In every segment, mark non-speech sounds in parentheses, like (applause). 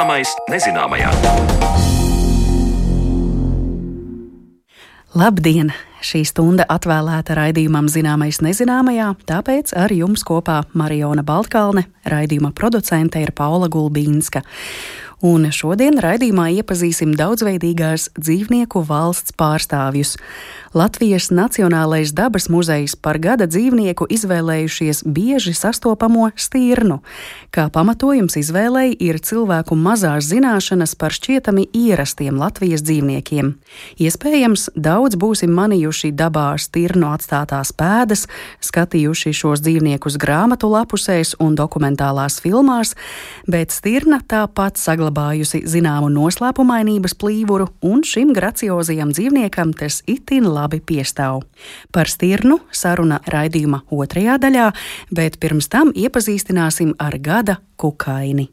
Zināmais nezināmajā. Labdien! Šī stunda atvēlēta raidījumam Zināmais nezināmajā, tāpēc ar jums kopā Mariona Baltkalne, raidījuma producente ir Paula Gulbīnska. Un šodien raidījumā iepazīsim daudzveidīgās dzīvnieku valsts pārstāvjus. Latvijas Nacionālais dabas muzejs par gada dzīvnieku izvēlējušies bieži sastopamo stirnu. Kā pamatojums izvēlei ir cilvēku mazās zināšanas par šķietami ierastiem Latvijas dzīvniekiem. Iespējams, daudz būsim manījuši dabā stirnu atstātās pēdas, skatījuši šos dzīvniekus grāmatu lapusēs un dokumentālās filmās, bet stirna tāpat saglabājusi zināmu noslēpumainības plīvuru, un šim graciozajam dzīvniekam tas itin labi piestāv. Par stirnu saruna raidījuma otrajā daļā, bet pirms tam iepazīstināsim ar gada kukaini.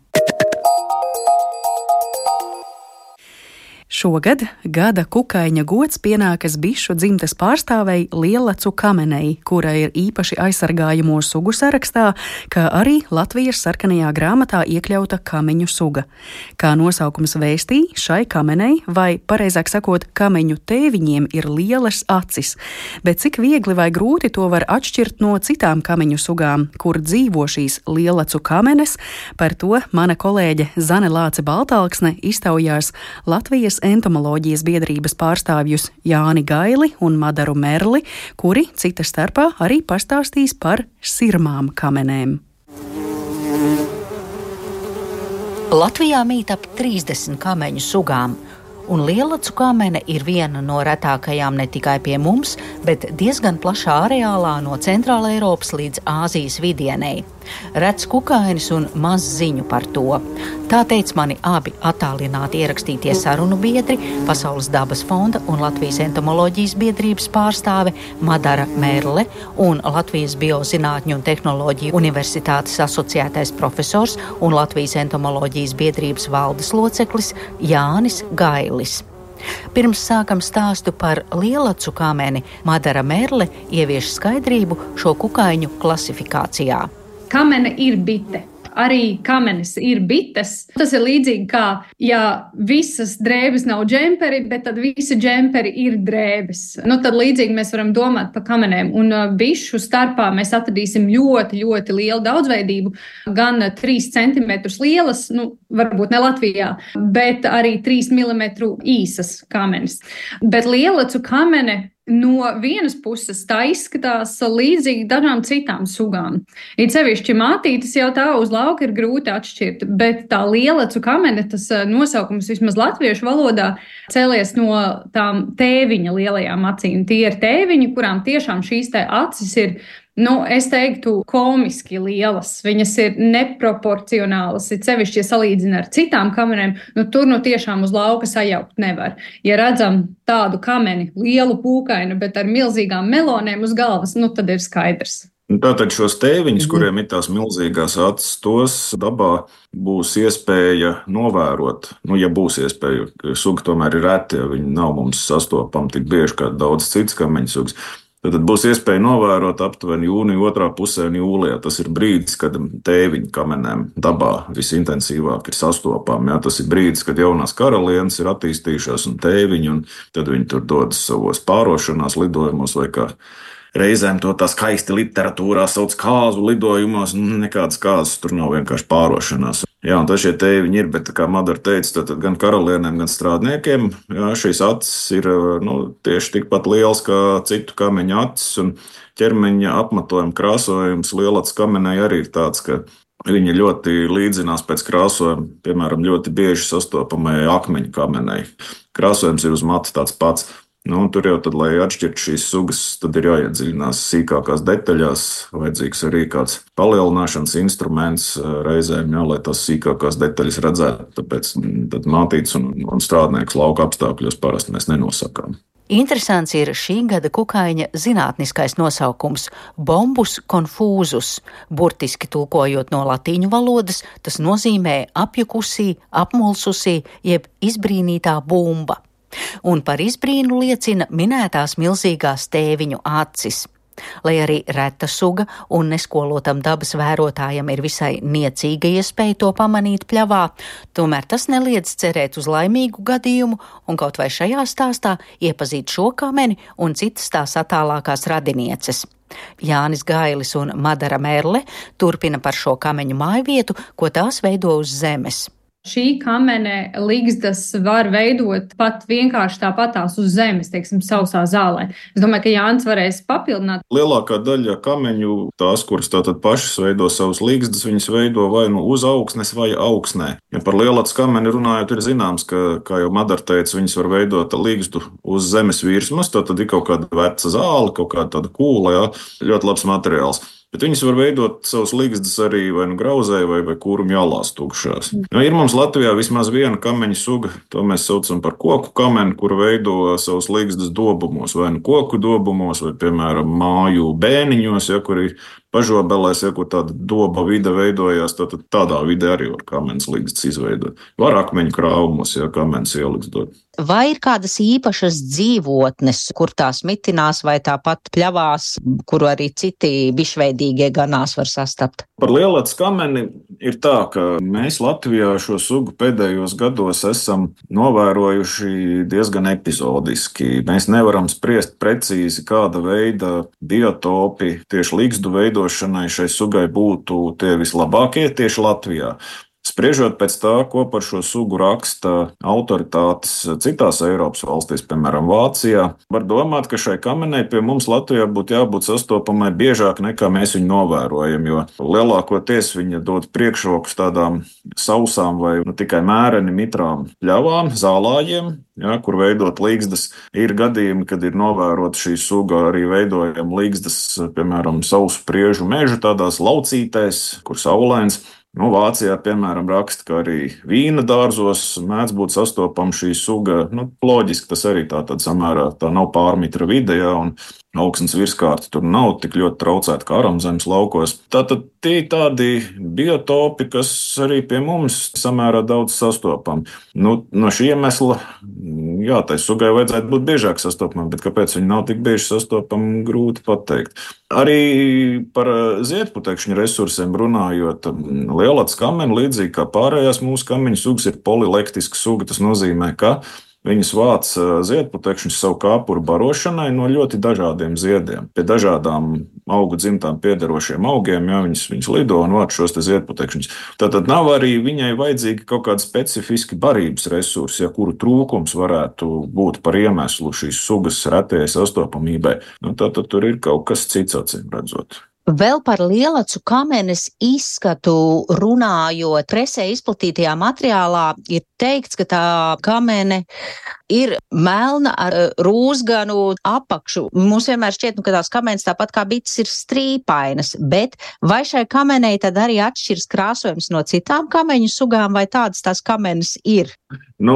Šogad gada kukaiņa gods pienākas bišu dzimtes pārstāvei Lielacu kamenei, kura ir īpaši aizsargājamo sugu sarakstā, kā arī Latvijas sarkanajā grāmatā iekļauta kameņu suga. Kā nosaukums vēstī, šai kamenei, vai pareizāk sakot, kameņu tēviņiem ir lielas acis, bet cik viegli vai grūti to var atšķirt no citām kameņu sugām, kur dzīvo šīs Lielacu kamenes, par to mana kolēģe Zane Lāce Baltāksne iztaujās Latvijas Latvijas entomoloģijas biedrības pārstāvjus Jāni Gaili un Madaru Merli, kuri cita starpā arī pastāstīs par sirmām kamenēm. Latvijā mīt ap 30 kameņu sugām, un lielacu kamene ir viena no retākajām ne tikai pie mums, bet diezgan plašā areālā no Centrāla Eiropas līdz Āzijas vidienei. Rets kukainis un maz ziņu par to. Tā teica mani abi attālināti ierakstītie sarunu biedri, Pasaules dabas fonda un Latvijas entomoloģijas biedrības pārstāve Madara Merle un Latvijas Biozinātņu un tehnoloģiju universitātes asociētais profesors un Latvijas entomoloģijas biedrības valdes loceklis Jānis Gailis. Pirms sākam stāstu par lielacu kameni, Madara Merle ievieš skaidrību šo kukaiņu klasifikācijā. Kamene ir bite. Arī kamenis ir bites. Tas ir līdzīgi kā, ja visas drēbes nav džemperi, bet tad visi džemperi ir drēbes. Nu, tad līdzīgi mēs varam domāt par kamenēm. Un uh, bišu starpā mēs atradīsim ļoti, ļoti lielu daudzveidību. Gan 3 cm lielas, nu, varbūt ne Latvijā, bet arī 3 mm īsas kamenes. Bet lielacu kamene No vienas puses tā izskatās līdzīgi dažām citām sugām. It sevišķi mātītes jau tā uz lauka ir grūti atšķirt, bet tā lielacu kamene, tas eh, nosaukums vismaz latviešu valodā cēlies no tām tēviņa lielajām acīm. Tie ir tēviņi, kurām tiešām šīs acis ir nu, es teiktu, komiski lielas. Viņas ir neproporcionālas, ir sevišķi, ja salīdzina ar citām kamerām. Nu, tur nu tiešām uz lauka sajaukt nevar. Ja redzam tādu kameni, lielu pūkainu, bet ar milzīgām melonēm uz galvas, nu, tad ir skaidrs. Tātad šos tēviņus, mhm. kuriem ir tās milzīgās acis, tos dabā būs iespēja novērot. Nu, ja būs iespēja, suga tomēr ir reti, ja viņi nav mums sastopami tik bieži kā daudz citas kameņu sugas. Tad būs iespēja novērot aptuveni jūnija otrā pusē un jūlijā. Tas ir brīdis, kad tēviņu kamenēm dabā visintensīvāk ir sastopami. Ja? Tas ir brīdis, kad jaunās karalienes ir attīstījušās un tēviņi, un tad viņi tur dodas savos pārošanās lidojumos vai kā reizēm to tā skaisti literatūrā sauc kāzu lidojumos. Nekādas kāzas tur nav vienkārši pārošanās. Jā, un tas šie tēviņi ir, bet, kā Madara teica, tad gan karalienēm, gan strādniekiem jā, šīs acis ir nu, tieši tikpat liels kā citu kameņu acis. Un ķermeņa apmetojuma krāsojums lielāts kamenei arī ir tāds, ka Viņi ļoti līdzinās pēc krāsojuma, piemēram, ļoti bieži sastopamai akmeņu kamenei. Krāsojums ir uz matu tāds pats. Nu, tur jau, tad, lai atšķirtu šīs sugas, tad ir jāiedziļinās sīkākās detaļās. Vajadzīgs arī kāds palielināšanas instruments eh, reizēm, jā, lai tās sīkākās detaļas redzētu. Tāpēc mm, mātītes un, un strādnieks lauka apstākļos parasti mēs nenosakām. Interesants ir šī gada kukaiņa zinātniskais nosaukums - bombus confūzus. Burtiski tulkojot no latīņu valodas, tas nozīmē apjukusī, apmulsusī, jeb izbrīnītā bumba un par izbrīnu liecina minētās milzīgās tēviņu acis. Lai arī reta suga un neskolotam dabas vērotājam ir visai niecīga iespēja to pamanīt pļavā, tomēr tas neliedz cerēt uz laimīgu gadījumu un kaut vai šajā stāstā iepazīt šo kameni un citas tās attālākās radinieces. Jānis Gailis un Madara Merle turpina par šo kameņu mājvietu, ko tās veido uz zemes. Šī kamene līgstas var veidot pat vienkārši tāpatās uz zemes, teiksim, sausā zālē. Es domāju, ka Jānis varēs papildināt. Lielākā daļa kameņu, tās, kuras tātad pašas veido savus līgstas, viņas veido vai nu uz augsnes vai augsnē. Ja par lielāku kameni runājot, ir zināms, ka, kā jau Madara teica, viņas var veidot līgstu uz zemes virsmas, tad ir kaut kāda veca zāle, kaut kāda tāda kūla, jā, ļoti labs materiāls. Bet viņas var veidot savus līgstus arī vai nu grauzē, vai, vai kūrum jālās tukšās. Nu, ir mums Latvijā vismaz viena kameņa suga, to mēs saucam par koku kameni, kur veido savus līgstus dobumos, vai nu koku dobumos, vai, piemēram, māju bēniņos, ja, kur ir pažobelēs, ja kur tāda doba vide veidojās, tad tādā vidē arī var kamenes līgstus izveidot. Var akmeņu krāvumos, ja kamenes ieliks dot. Vai ir kādas īpašas dzīvotnes, kur tās mitinās, vai tāpat pļavās, kuru arī citi bišveidīgie ganās var sastapt? Par lielāku kameni ir tā, ka mēs Latvijā šo sugu pēdējos gados esam novērojuši diezgan epizodiski. Mēs nevaram spriest precīzi, kāda veida biotopi tieši līgstu veidošanai šai sugai būtu tie vislabākie tieši Latvijā. Spriežot pēc tā, ko par šo sugu raksta autoritātes citās Eiropas valstīs, piemēram, Vācijā, var domāt, ka šai kamenei pie mums Latvijā būtu jābūt sastopamai biežāk nekā mēs viņu novērojam, jo lielākoties viņa dod priekšrokus tādām sausām vai nu, tikai mēreni mitrām pļavām, zālājiem, ja, kur veidot līgstas. Ir gadījumi, kad ir novērota šī suga arī veidojama līgstas, piemēram, sausu priežu mežu tādās laucītēs, kur saulains. Nu, Vācijā, piemēram, raksta, ka arī vīna dārzos mēdz būt sastopama šī suga. Nu, loģiski tas arī tā, samērā tā nav pārmitra vidējā, un augsnes virskārta tur nav tik ļoti traucēta kā aramzemes laukos. Tātad tie ir tādi biotopi, kas arī pie mums samērā daudz sastopami. Nu, no šī iemesla, jā, tai sugai vajadzētu būt biežāk sastopamai, bet kāpēc viņi nav tik bieži sastopami, grūti pateikt. Arī par ziedputekšņu resursiem runājot, lielāts kameni, līdzīgi kā pārējās mūsu kameņu sugas, ir polilektiska suga. Tas nozīmē, ka Viņas vāc ziedputekšņus savu kāpuru barošanai no ļoti dažādiem ziediem. Pie dažādām augu dzimtām piederošiem augiem, ja viņas, viņas lido un vāc šos ziedputekšņus. Tātad nav arī viņai vajadzīgi kaut kādi specifiski barības resursi, ja kuru trūkums varētu būt par iemeslu šīs sugas retajai sastopamībai. Nu, tātad tur ir kaut kas cits, acīm redzot. Vēl par lielacu kamenes izskatu runājot, presē izplatītajā materiālā ir teikts, ka tā kamene ir melna ar eh, rūsganu apakšu. Mums vienmēr šķiet, nu, ka tās kamenes tāpat kā bites ir strīpainas, bet vai šai kamenei tad arī atšķiras krāsojums no citām kameņu sugām, vai tādas tās kamenes ir? Nu,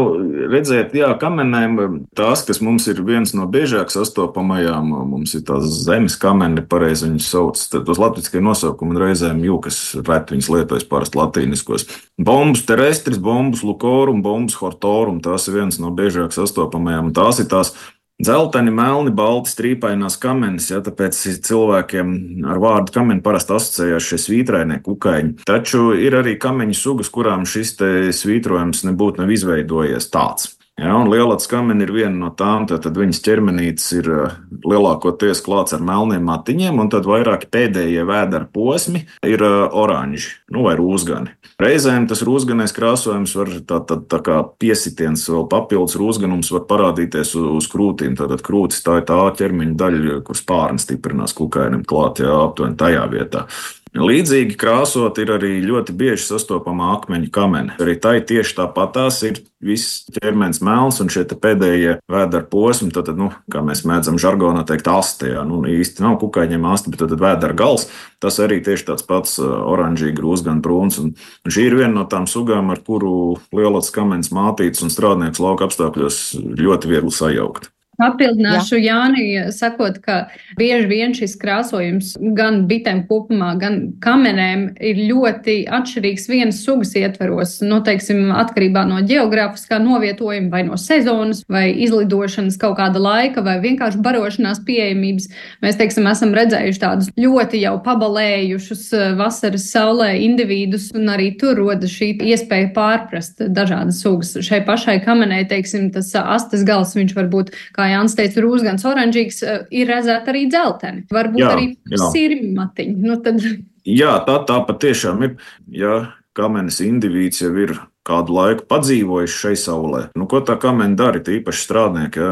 redziet, jā, kamenēm tās, kas mums ir viens no biežāk sastopamajām, mums ir tās zemes kameni, pareizi viņas sauc, tad uz latviskiem nosaukumiem reizēm jūkas reti viņas lietojas parasti latīniskos. Bombas terestris, bombas lukorum, bombas hortorum, tās ir viens no biežāk sastopamajām, tās ir tās Zeltaini, melni, balti, strīpainās kamenes, ja tāpēc cilvēkiem ar vārdu kameni parasti asociējās šie svītrainie kukaiņi. Taču ir arī kameņu sugas, kurām šis svītrojums nebūtu nav izveidojies tāds. Ja, un lielāts kameni ir viena no tām, tad viņas ķermenītes ir eh, lielākoties klāts ar melniem matiņiem, un tad vairāk pēdējie vēdera posmi ir eh, oranži nu, vai rūsgani. Reizēm tas rūsganais krāsojums var tā, tā, tā kā piesitiens, vēl papildus rūsganums var parādīties uz, uz krūtīm. Tātad krūtis tā ir tā ķermeņa daļa, kur spārni stiprinās kukainim klāt, jā, aptuveni tajā vietā. Līdzīgi krāsot ir arī ļoti bieži sastopama akmeņu kamene. Arī tai tieši tāpatās ir viss ķermenis melns un šie pēdējie vēdera posmi, tad, nu, kā mēs mēdzam žargonā teikt, astē. Nu, īsti nav kukaiņiem asti, bet tad vēdera gals. Tas arī tieši tāds pats oranžīgi, grūz, gan brūns. Un šī ir viena no tām sugām, ar kuru lielāks kamens mātītes un strādnieks lauka apstākļos ļoti viegli sajaukt. Papildināšu Jā. Jāni, sakot, ka bieži vien šis krāsojums gan bitēm kopumā, gan kamenēm ir ļoti atšķirīgs vienas sugas ietveros. Nu, teiksim, atkarībā no geogrāfiskā novietojuma, vai no sezonas, vai izlidošanas kaut kāda laika, vai vienkārši barošanās pieejamības. Mēs, teiksim, esam redzējuši tādus ļoti jau pabalējušus eh, vasaras saulē individus, un arī tur rodas šī iespēja pārprast dažādas sugas. Šai pašai kamenei, teiksim, tas astes gals, viņš var būt, kā Jānis teica, rūsgans, oranžīgs, eh, ir redzēta arī dzelteni. Varbūt jā, arī sirmi matiņi. Nu, tad... Jā, tā, tā patiešām ir. Ja kamenes indivīds jau ir kādu laiku padzīvojuši šai saulē. Nu, ko tā kamēna dara? Īpaši strādnieki. Ja?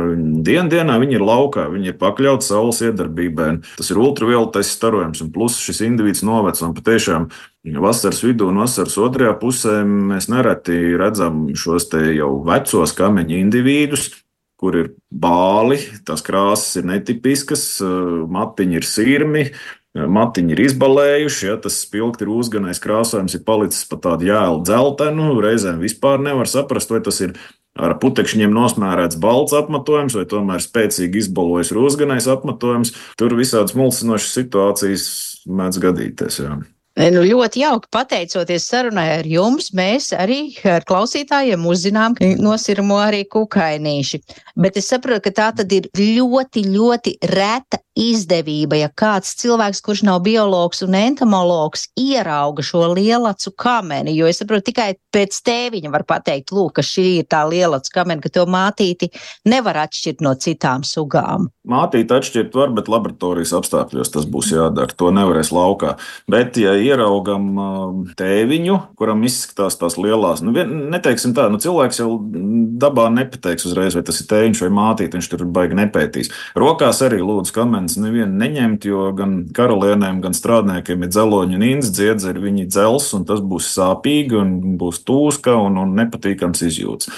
Dienu dienā viņi ir laukā, viņi ir pakļauti saules iedarbībai. Tas ir ultravioletais starojums, un plus šis indivīds noveco. Patiešām vasaras vidū un vasaras otrajā pusē mēs nereti redzam šos te jau vecos kameņu indivīdus kur ir bāli, tās krāsas ir netipiskas, eh, matiņi ir sirmi, eh, matiņi ir izbalējuši, ja tas spilgti ir uzganais krāsojums, ir palicis pat tādu jēlu dzeltenu, reizēm vispār nevar saprast, vai tas ir ar putekšņiem nosmērēts balts apmetojums, vai tomēr spēcīgi izbalojis rūsganais apmetojums. Tur visādas mulsinošas situācijas mēdz gadīties. Jā. Nu, ļoti jauki pateicoties sarunai ar jums, mēs arī ar klausītājiem uzzinām, ka nosirmo arī kukainīši. Bet es saprotu, ka tā tad ir ļoti, ļoti reta izdevība, ja kāds cilvēks, kurš nav biologs un entomologs, ierauga šo lielacu kameni. Jo es saprotu, tikai pēc tēviņa var pateikt, lūk, ka šī ir tā lielaca kamena, ka to mātīti nevar atšķirt no citām sugām. Mātīti atšķirt var, bet laboratorijas apstākļos tas būs jādara. To nevarēs laukā. Bet, ja ieraugam um, tēviņu, kuram izskatās tās lielās, nu, neteiksim tā, nu, cilvēks jau dabā nepateiks uzreiz, vai tas ir tēviņš vai mātīte, viņš tur baigi nepētīs. Rokās arī lūdzu kamenu bērns nevienu neņemt, jo gan karalienēm, gan strādniekiem ir dzeloņi un inns dziedzeri, viņi dzels, un tas būs sāpīgi, un būs tūska un, un nepatīkams izjūts.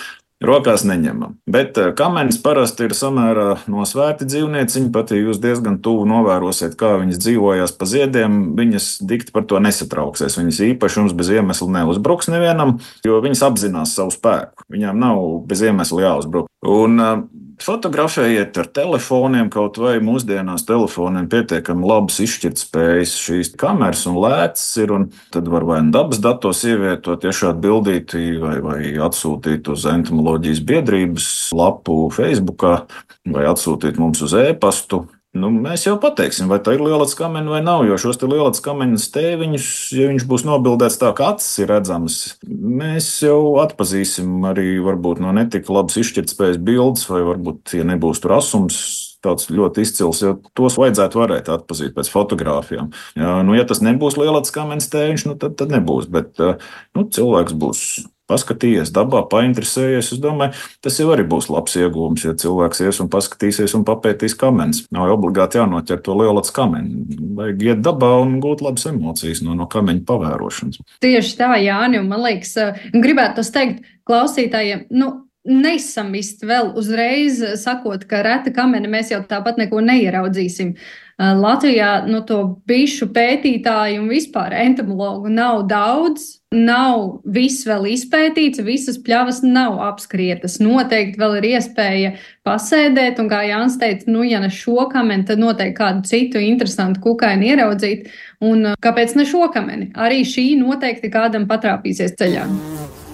Rokās neņemam. Bet eh, kamenis parasti ir samērā nosvērti dzīvnieciņi. Pat ja jūs diezgan tuvu novērosiet, kā viņas dzīvojās pa ziediem, viņas dikti par to nesatrauksies. Viņas īpaši jums bez iemesla neuzbruks nevienam, jo viņas apzinās savu spēku. Viņām nav bez iemesla jāuzbruk. Un eh, Fotografējiet ar telefoniem, kaut vai mūsdienās telefoniem pietiekami labas izšķirtspējas. Šīs kameras un lētas ir, un tad var vai nu dabas datos ievietot, ja šādi bildīti, vai, vai atsūtīt uz entomoloģijas biedrības lapu Facebook, vai atsūtīt mums uz e-pastu. Nu, mēs jau pateiksim, vai tā ir liela kamena vai nav. Jo šos lielā kamenas tēviņus, ja viņš būs nobildēts tā, ka acis ir redzamas, mēs jau atpazīsim arī varbūt no netika labas izšķirtspējas bildes, vai varbūt, ja nebūs tur asums, tāds ļoti izcils, jo tos vajadzētu varēt atpazīt pēc fotografijām. Ja, nu, ja tas nebūs lielāks kamens tēviņš, nu, tad, tad nebūs. Bet nu, cilvēks būs paskatījies dabā, painteresējies. Es domāju, tas jau arī būs labs iegūms, ja cilvēks ies un paskatīsies un papētīs kamenus. Nav obligāti jānoķer to lielu kamenu. Vajag iet dabā un gūt labas emocijas no, no kameņa pavērošanas. Tieši tā, Jāni, un man liekas, gribētu tas teikt klausītājiem. Nu, Nesamist vēl uzreiz, sakot, ka reta kamena mēs jau tāpat neko neieraudzīsim. Latvijā no nu, to bišu pētītāju un vispār entomologu nav daudz. Nav viss vēl izpētīts, visas pļavas nav apskrietas. Noteikti vēl ir iespēja pasēdēt, un kā Jānis teica, nu, ja ne šo kameni, tad noteikti kādu citu interesantu kukaini ieraudzīt. Un kāpēc ne šo kameni? Arī šī noteikti kādam patrāpīsies ceļā.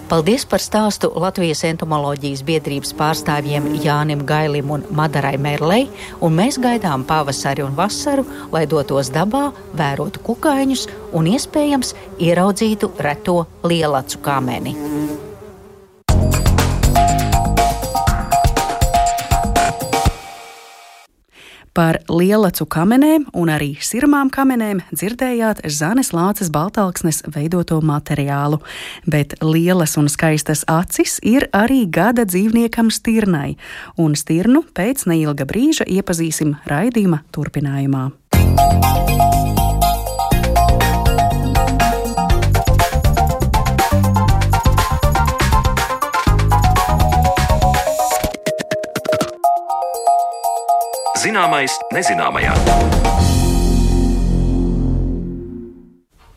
Paldies par stāstu Latvijas entomoloģijas biedrības pārstāvjiem Jānim Gailim un Madarai Merlei, un mēs gaidām pavasari un vasaru, lai dotos dabā, vērotu kukaiņus un iespējams ieraudzītu reto lielacu kameni. Par lielacu kamenēm un arī sirmām kamenēm dzirdējāt Zanes Lāces Baltāksnes veidoto materiālu, bet lielas un skaistas acis ir arī gada dzīvniekam stirnai, un stirnu pēc neilga brīža iepazīsim raidījuma turpinājumā. Zināmais nezināmajā.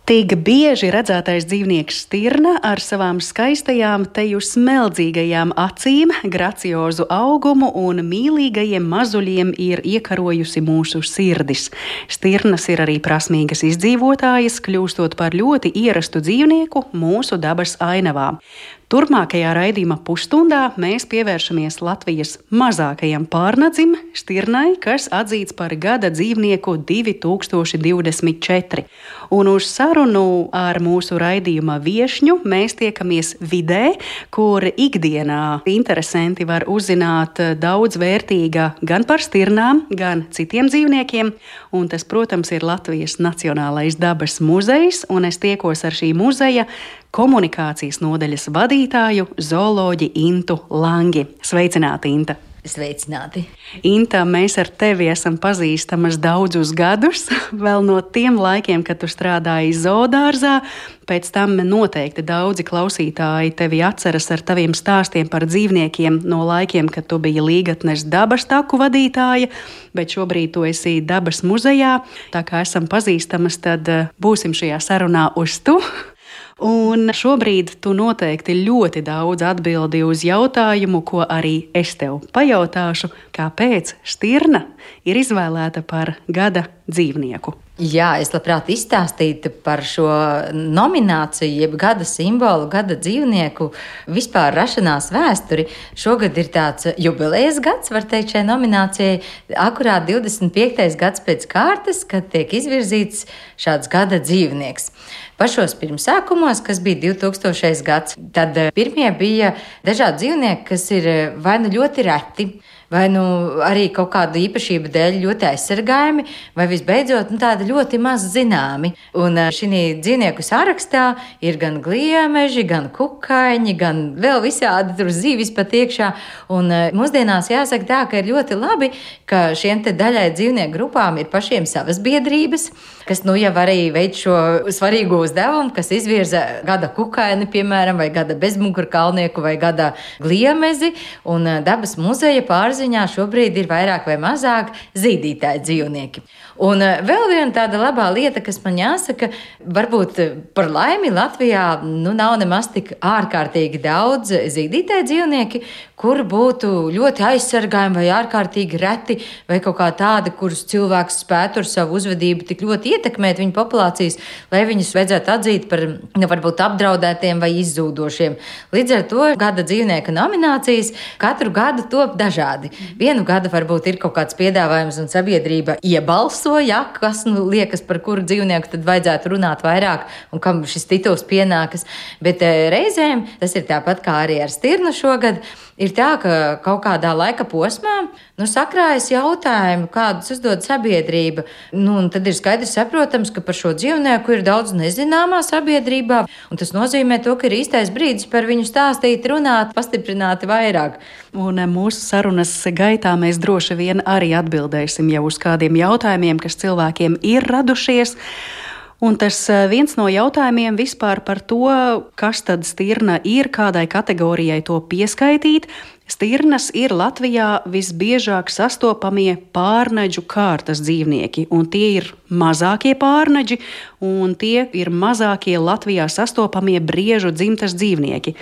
Tik bieži redzētais dzīvnieks stirna ar savām skaistajām, teju smeldzīgajām acīm, graciozu augumu un mīlīgajiem mazuļiem ir iekarojusi mūsu sirdis. Stirnas ir arī prasmīgas izdzīvotājas, kļūstot par ļoti ierastu dzīvnieku mūsu dabas ainavā. Turpmākajā raidījuma pusstundā mēs pievēršamies Latvijas mazākajam pārnadzim, stirnai, kas atzīts par gada dzīvnieku 2024. Un uz sarunu ar mūsu raidījuma viesņu mēs tiekamies vidē, kur ikdienā interesanti var uzzināt daudz vērtīga gan par stirnām, gan citiem dzīvniekiem. Un tas, protams, ir Latvijas Nacionālais dabas muzejs, un es tiekos ar šī muzeja komunikācijas nodaļas vadītāju zooloģi Intu Langi. Sveicināti, Inta! Sveicināti! Inta, mēs ar tevi esam pazīstamas daudzus gadus, (laughs) vēl no tiem laikiem, kad tu strādāji zoodārzā. Pēc tam noteikti daudzi klausītāji tevi atceras ar taviem stāstiem par dzīvniekiem no laikiem, kad tu biji līgatnes dabas taku vadītāja, bet šobrīd tu esi dabas muzejā. Tā kā esam pazīstamas, tad eh, būsim šajā sarunā uz tu. Un šobrīd tu noteikti ļoti daudz atbildi uz jautājumu, ko arī es tev pajautāšu, kāpēc stirna ir izvēlēta par gada dzīvnieku. Jā, es labprāt izstāstītu par šo nomināciju, jeb gada simbolu, gada dzīvnieku vispār rašanās vēsturi. Šogad ir tāds jubilejas gads, var teikt, šai nominācijai. Akurāt 25. gads pēc kārtas, kad tiek izvirzīts šāds gada dzīvnieks. Pašos pirmsākumos, kas bija 2000. gads, tad pirmie bija dažādi dzīvnieki, kas ir vai nu ļoti reti vai nu arī kaut kādu īpašību dēļ ļoti aizsargājami, vai visbeidzot nu, tādi ļoti maz zināmi. Un šī dzīvnieku sarakstā ir gan gliemeži, gan kukaiņi, gan vēl visādi tur zivis pat iekšā. Un mūsdienās jāsaka tā, ka ir ļoti labi, ka šiem te daļai dzīvnieku grupām ir pašiem savas biedrības, kas nu jau arī veic šo svarīgo uzdevumu, kas izvirza gada kukaini, piemēram, vai gada bezmugurkalnieku vai gada gliemezi. Un dabas muzeja pārziņā apziņā šobrīd ir vairāk vai mazāk zīdītāji dzīvnieki. Un eh, vēl viena tāda labā lieta, kas man jāsaka, varbūt eh, par laimi Latvijā nu, nav nemaz tik ārkārtīgi daudz zīdītāji dzīvnieki, kur būtu ļoti aizsargājami vai ārkārtīgi reti, vai kaut kā tādi, kurus cilvēks spētu ar savu uzvedību tik ļoti ietekmēt viņu populācijas, lai viņus vajadzētu atzīt par nu, varbūt apdraudētiem vai izzūdošiem. Līdz ar to gada dzīvnieka nominācijas katru gadu top dažādi. Vienu gadu varbūt ir kaut kāds piedāvājums un sabiedrība iebalso, ja, kas nu, liekas, par kuru dzīvnieku tad vajadzētu runāt vairāk un kam šis tituls pienākas. Bet eh, reizēm tas ir tāpat kā arī ar stirnu šogad ir tā, ka kaut kādā laika posmā nu, sakrājas jautājumi, kādus uzdod sabiedrība. Nu, tad ir skaidrs, saprotams, ka par šo dzīvnieku ir daudz nezināmā sabiedrībā. Tas nozīmē, to, ka ir īstais brīdis par viņu stāstīt, runāt, pastiprināti vairāk. Un eh, mūsu sarunas gaitā mēs droši vien arī atbildēsim jau uz kādiem jautājumiem, kas cilvēkiem ir radušies. Un tas eh, viens no jautājumiem vispār par to, kas tad stirna ir, kādai kategorijai to pieskaitīt. Stirnas ir Latvijā visbiežāk sastopamie pārnaģu kārtas dzīvnieki, un tie ir mazākie pārnaģi, un tie ir mazākie Latvijā sastopamie briežu dzimtas dzīvnieki.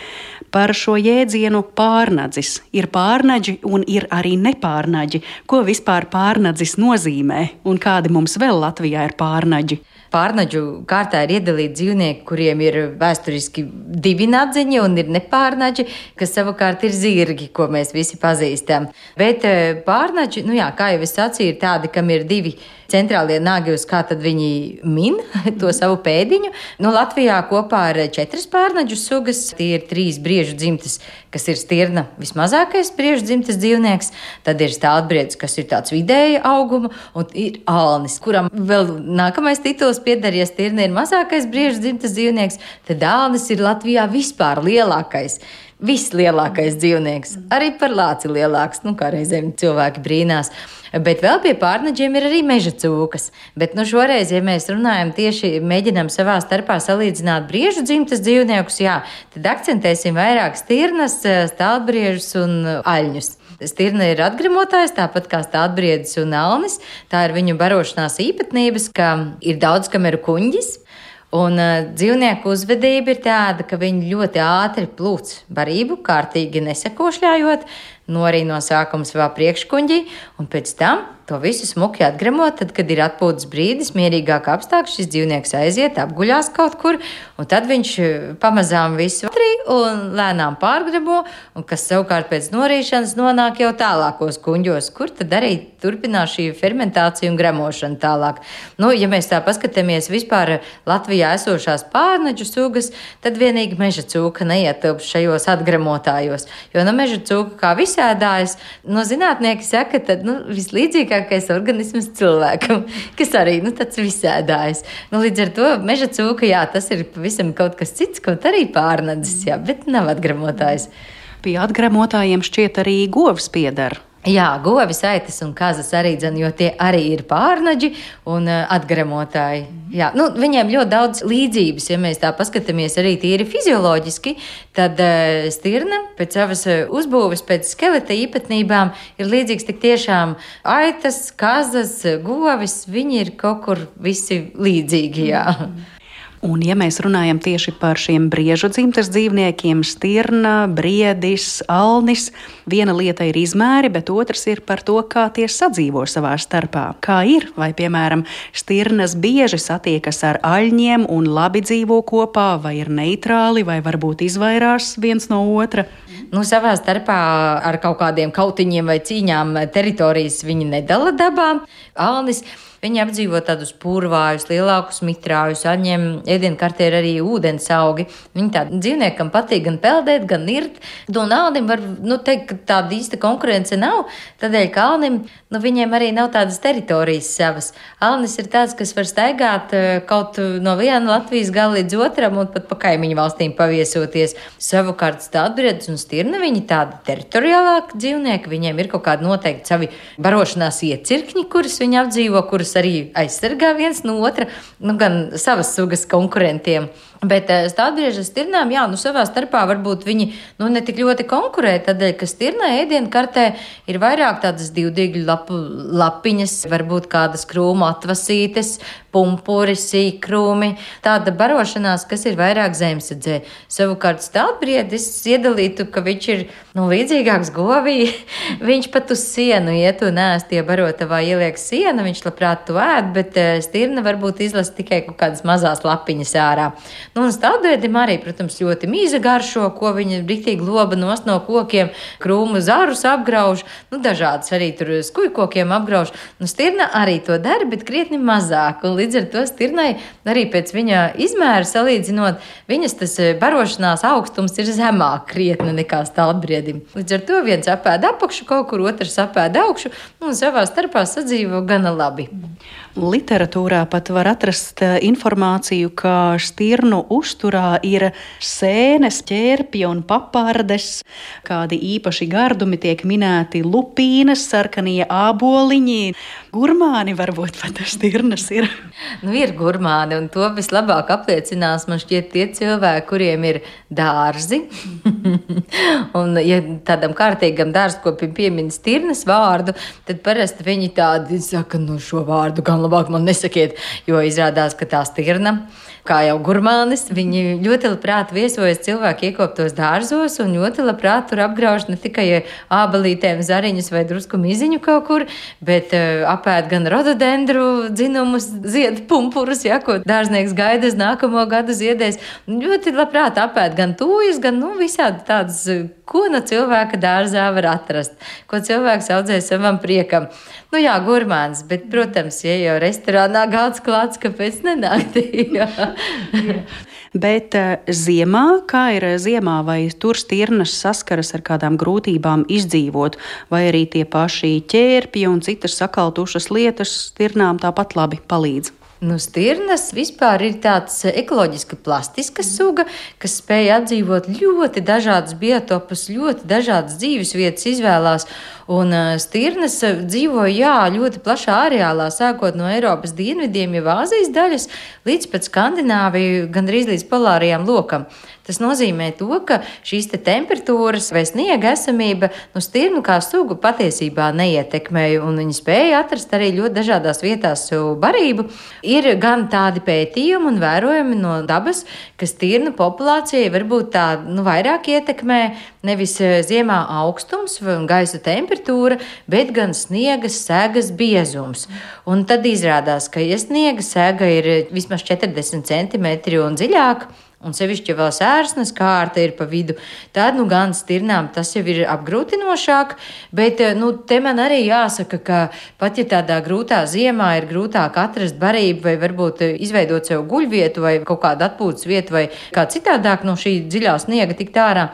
Par šo jēdzienu pārnadzis ir pārnaģi un ir arī nepārnaģi. Ko vispār pārnadzis nozīmē, un kādi mums vēl Latvijā ir pārnaģi? Pārnaģu kārtā ir iedalīti dzīvnieki, kuriem ir vēsturiski divi nadziņi un ir nepārnaģi, kas savukārt ir zirgi, ko mēs visi pazīstam. Bet eh, pārnaģi, nu jā, kā jau es sacīju, ir tādi, kam ir divi centrālie nagi, uz kā tad viņi min (laughs) to savu pēdiņu. Nu, Latvijā kopā ir četras pārnaģu sugas. Tie ir trīs briežu dzimtas, kas ir stirna vismazākais briežu dzimtas dzīvnieks. Tad ir stāvbriedis, kas ir tāds vidēja auguma, un ir alnis, kuram vēl nākamais tituls pieder, ja stirna ir mazākais briežu dzimtas dzīvnieks, tad alnis ir Latvijā vispār lielākais vislielākais dzīvnieks. Arī par lāci lielāks, nu, kā reizēm cilvēki brīnās. Bet vēl pie pārnaģiem ir arī meža cūkas. Bet nu, šoreiz, ja mēs runājam tieši mēģinām savā starpā salīdzināt briežu dzimtas dzīvniekus, jā, tad akcentēsim vairāk stirnas, stāvbriežus un aļņus. Stirna ir atgrimotājs, tāpat kā stāvbriedis un alnis. Tā ir viņu barošanās īpatnības, ka ir daudz kameru kuņģis. Un uh, dzīvnieku uzvedība ir tāda, ka viņi ļoti ātri plūc barību, kārtīgi nesakošļājot, norī no sākuma savā priekškuņģī, un pēc tam to visu smuki atgremot, tad, kad ir atpūtas brīdis, mierīgāk apstākļi, šis dzīvnieks aiziet, apguļās kaut kur, un tad viņš eh, pamazām visu atrī un lēnām pārgremo, un kas savukārt pēc norīšanas nonāk jau tālākos kuņģos, kur tad arī turpinās šī fermentācija un gremošana tālāk. Nu, ja mēs tā paskatāmies vispār Latvijā esošās pārneģu sugas, tad vienīgi meža cūka neietilpst šajos atgremotājos, jo no meža cūka kā visādājas, no zinātnieki saka, tad nu, vislīdzīgāk vismīļākais organisms cilvēkam, (laughs) kas arī nu, tāds visēdājs. Nu, līdz ar to meža cūka, jā, tas ir pavisam kaut kas cits, kaut arī pārnedzis, jā, bet nav atgremotājs. Pie atgremotājiem šķiet arī govs piedara. Jā, govis, aitas un kazas arī dzen, jo tie arī ir pārnaģi un uh, atgremotāji. Jā, nu, viņiem ļoti daudz līdzības, ja mēs tā paskatāmies arī tīri fizioloģiski, tad uh, stirna pēc savas uzbūves, pēc skeleta īpatnībām ir līdzīgs tik tiešām aitas, kazas, govis, viņi ir kaut kur visi līdzīgi, jā. Mm. Un, ja mēs runājam tieši par šiem briežu dzimtas dzīvniekiem, stirna, briedis, alnis, viena lieta ir izmēri, bet otrs ir par to, kā tie sadzīvo savā starpā. Kā ir, vai, piemēram, stirnas bieži satiekas ar aļņiem un labi dzīvo kopā, vai ir neitrāli, vai varbūt izvairās viens no otra? Nu, savā starpā ar kaut kādiem kautiņiem vai cīņām teritorijas viņi nedala dabā. Alnis Viņi apdzīvo tādus purvājus, lielākus mitrājus, atņem ēdienkartē ir arī ūdens augi. Viņi tādam dzīvniekam patīk gan peldēt, gan irt. No nādim var nu, teikt, ka tāda īsta konkurence nav. Tādēļ, ka alnim, nu, viņiem arī nav tādas teritorijas savas. Alnis ir tāds, kas var staigāt eh, kaut no viena Latvijas gala līdz otram un pat pa kaimiņu valstīm paviesoties. Savukārt stādbriedis un stirna viņi tādi teritoriālāki dzīvnieki. Viņiem ir kaut kādi noteikti savi barošanās iecirkņi, kurus viņi apdzīvo, kurus arī aizsargā viens no otra, nu, gan savas sugas konkurentiem. Bet eh, stādbrieža stirnām, jā, nu savā starpā varbūt viņi nu, ne tik ļoti konkurē, tādēļ, ka stirnai ēdienu kartē ir vairāk tādas divdīgļu lapu, lapiņas, varbūt kādas krūmu atvasītes, pumpuri, sīkrūmi, tāda barošanās, kas ir vairāk zemesadzē. Savukārt stādbriedis iedalītu, ka viņš ir nu, līdzīgāks govī, (laughs) viņš pat uz sienu iet un ēst, ja barotavā ieliek sienu, viņš labprāt to ēd, bet eh, stirna varbūt izlasa tikai kaut kādas mazās lapiņas ārā. Nu, un stādēdim arī, protams, ļoti mīza garšo, ko viņa riktīgi loba nost no kokiem, krūmu zarus apgrauž, nu, dažādas arī tur skujkokiem apgrauž. Nu, stirna arī to dara, bet krietni mazāk. Un līdz ar to stirnai arī pēc viņa izmēra salīdzinot, viņas tas eh, barošanās augstums ir zemāk krietni nekā stādbriedim. Līdz ar to viens apēda apakšu kaut kur, otrs apēda augšu un savā starpā sadzīvo gana labi. Literatūrā pat var atrast eh, informāciju, ka stirnu uzturā ir sēnes, ķērpji un papardes. Kādi īpaši gardumi tiek minēti lupīnas, sarkanie āboliņi. Gurmāni varbūt pat stirnas ir. Nu, ir gurmāni, un to vislabāk apliecinās man šķiet tie cilvēki, kuriem ir dārzi. (laughs) un, ja tādam kārtīgam dārzkopim piemin stirnas vārdu, tad parasti viņi tādi saka, nu, šo vārdu gan labāk man nesakiet, jo izrādās, ka tā stirna kā jau gurmānis, viņi ļoti labprāt viesojas cilvēku iekoptos dārzos un ļoti labprāt tur apgrauž ne tikai ābelītēm zariņus vai drusku miziņu kaut kur, bet uh, apēd gan rododendru dzinumus, ziedu pumpurus, ja, ko dārznieks gaida uz nākamo gadu ziedēs. Ļoti labprāt apēd gan tūjas, gan nu, visādi tādas, ko no cilvēka dārzā var atrast, ko cilvēks audzē savam priekam. Nu jā, gurmāns, bet, protams, ja jau restorānā galds klāts, kāpēc nenākt? (laughs) Bet uh, ziemā, kā ir ziemā, vai tur stirnas saskaras ar kādām grūtībām izdzīvot, vai arī tie paši ķērpji un citas sakaltušas lietas stirnām tāpat labi palīdz? Nu, stirnas vispār ir tāds ekoloģiski plastiska suga, kas spēj apdzīvot ļoti dažādus biotopus, ļoti dažādas dzīves vietas izvēlās. Un stirnas dzīvo jā, ļoti plašā areālā, sākot no Eiropas dienvidiem, jau Āzijas daļas, līdz pat Skandināviju, gandrīz līdz polārajām lokam. Tas nozīmē to, ka šīs te temperatūras vai sniega esamība nu, stirnu kā sugu patiesībā neietekmēja, un viņi spēja atrast arī ļoti dažādās vietās barību. Ir gan tādi pētījumi un vērojumi no dabas, ka stirnu populācija varbūt tā nu, vairāk ietekmē nevis eh, ziemā augstums un gaisa temperatūra, bet gan sniega sēgas biezums. Un tad izrādās, ka, ja sniega sēga ir vismaz 40 cm un dziļāka, Un sevišķi, ja vēl sērsnes kārta ir pa vidu, tad nu gan stirnām tas jau ir apgrūtinošāk. Bet eh, nu, te man arī jāsaka, ka pat ja tādā grūtā ziemā ir grūtāk atrast barību, vai varbūt eh, izveidot sev guļvietu, vai kaut kādu atpūtas vietu, vai kā citādāk no šī dziļā sniega tikt ārā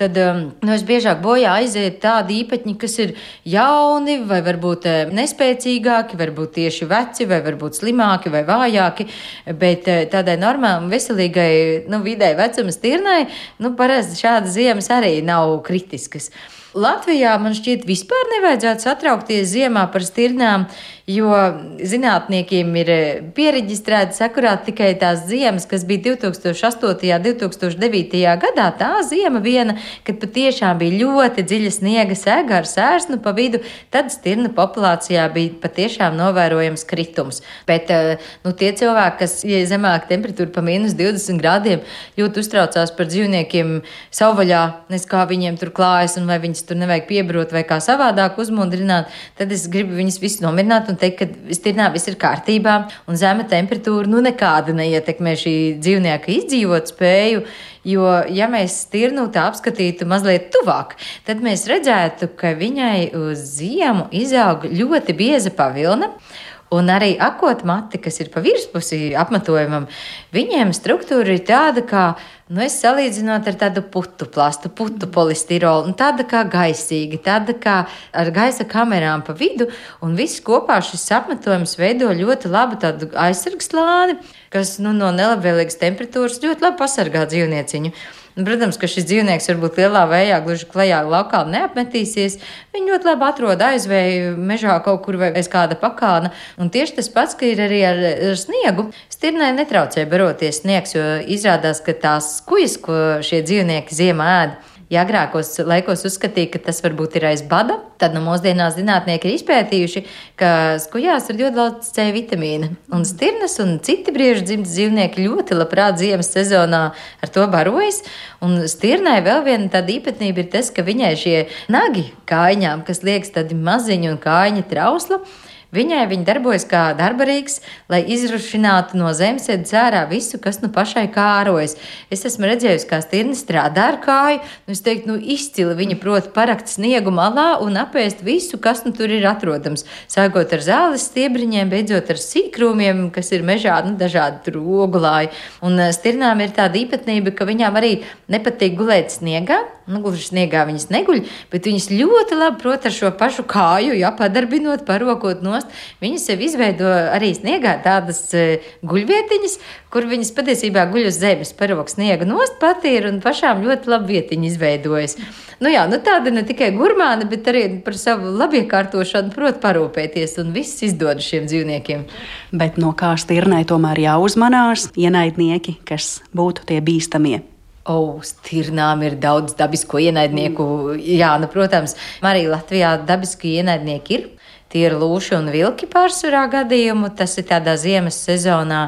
tad um, nu, es biežāk bojā aiziet tādi īpaņi, kas ir jauni, vai varbūt um, nespēcīgāki, varbūt tieši veci, vai varbūt slimāki vai vājāki. Bet uh, tādai normālai, veselīgai, nu, vidēji vecuma stirnai, nu, parasti šādas ziemas arī nav kritiskas. Latvijā man šķiet, vispār nevajadzētu satraukties ziemā par stirnām, jo zinātniekiem ir eh, pieregistrētas akurāt tikai tās ziemas, kas bija 2008. un 2009. gadā. Tā ziema viena, kad patiešām bija ļoti dziļa sniega sēga ar sērsnu pa vidu, tad stirnu populācijā bija patiešām novērojams kritums. Bet eh, nu, tie cilvēki, kas ja zemāka temperatūra pa mīnus 20 grādiem, ļoti uztraucās par dzīvniekiem savvaļā, nes kā viņiem tur klājas un vai viņus tur nevajag piebrot vai kā savādāk uzmundrināt, tad es gribu viņus visus nomierināt un teikt, ka stirnā viss ir kārtībā un zema temperatūra nu nekāda neietekmē šī dzīvnieka izdzīvot spēju. Jo, ja mēs stirnu tā apskatītu mazliet tuvāk, tad mēs redzētu, ka viņai uz ziemu izaug ļoti bieza pavilna. Un arī akotmati, kas ir pa virspusi apmetojumam, viņiem struktūra ir tāda, kā Nu, es salīdzinot ar tādu putu plastu, putu polistirolu, un tāda kā gaisīga, tāda kā ar gaisa kamerām pa vidu, un viss kopā šis apmetojums veido ļoti labu tādu aizsargslāni, kas nu, no nelabvēlīgas temperatūras ļoti labi pasargā dzīvnieciņu. Nu, protams, ka šis dzīvnieks varbūt lielā vējā, gluži klajā laukā neapmetīsies. Viņi ļoti labi atrod aizvēju mežā kaut kur vai aiz kāda pakāna. Un tieši tas pats, ka ir arī ar, ar sniegu. Stirnai netraucē baroties sniegs, jo izrādās, ka tās kujas, ko šie dzīvnieki ziemā ēd, Ja agrākos laikos uzskatīja, ka tas varbūt ir aiz bada, tad nu, mūsdienās zinātnieki ir izpētījuši, ka skujās ir ļoti daudz C vitamīna. Un stirnas un citi briežu dzimtas dzīvnieki ļoti labprāt ziemas sezonā ar to barojas. Un stirnai vēl viena tāda īpatnība ir tas, ka viņai šie nagi kājām, kas liekas tādi maziņi un kājiņa trausli, Viņai viņa darbojas kā darbarīgs, lai izrušinātu no zemesēdes ārā visu, kas nu pašai kārojas. Es esmu redzējusi, kā stirna strādā ar kāju, nu es teiktu, nu izcili viņa prot parakt sniegu malā un apēst visu, kas nu tur ir atrodams. Sākot ar zāles stiebriņiem, beidzot ar sīkrūmiem, kas ir mežā, nu dažādi rogulāji. Un stirnām ir tāda īpatnība, ka viņām arī nepatīk gulēt sniegā. Nu, gluži sniegā viņas neguļ, bet viņas ļoti labi prot ar šo pašu kāju, ja padarbinot, parokot no nost. Viņi sev izveido arī sniegā tādas e, guļvietiņas, kur viņas patiesībā guļ uz zemes, paroks sniega nost patīra un pašām ļoti labi vietiņa izveidojas. Nu jā, nu tāda ne tikai gurmāna, bet arī par savu labiekārtošanu prot parūpēties un viss izdod šiem dzīvniekiem. Bet no kā stirnai tomēr jāuzmanās ienaidnieki, kas būtu tie bīstamie. O, oh, stirnām ir daudz dabisko ienaidnieku. Jā, nu, protams, arī Latvijā dabiski ienaidnieki ir. Tie ir lūši un vilki pārsvarā gadījumu. Tas ir tādā ziemas sezonā.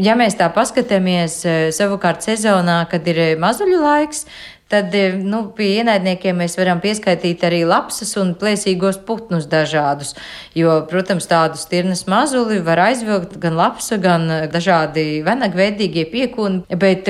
Ja mēs tā paskatāmies eh, savukārt sezonā, kad ir mazuļu laiks, Tad eh, nu, pie ienaidniekiem mēs varam pieskaitīt arī lapsas un plēsīgos putnus dažādus. Jo, protams, tādus stirnas mazuli var aizvilkt gan lapsa, gan eh, dažādi venagveidīgie piekūni. Bet,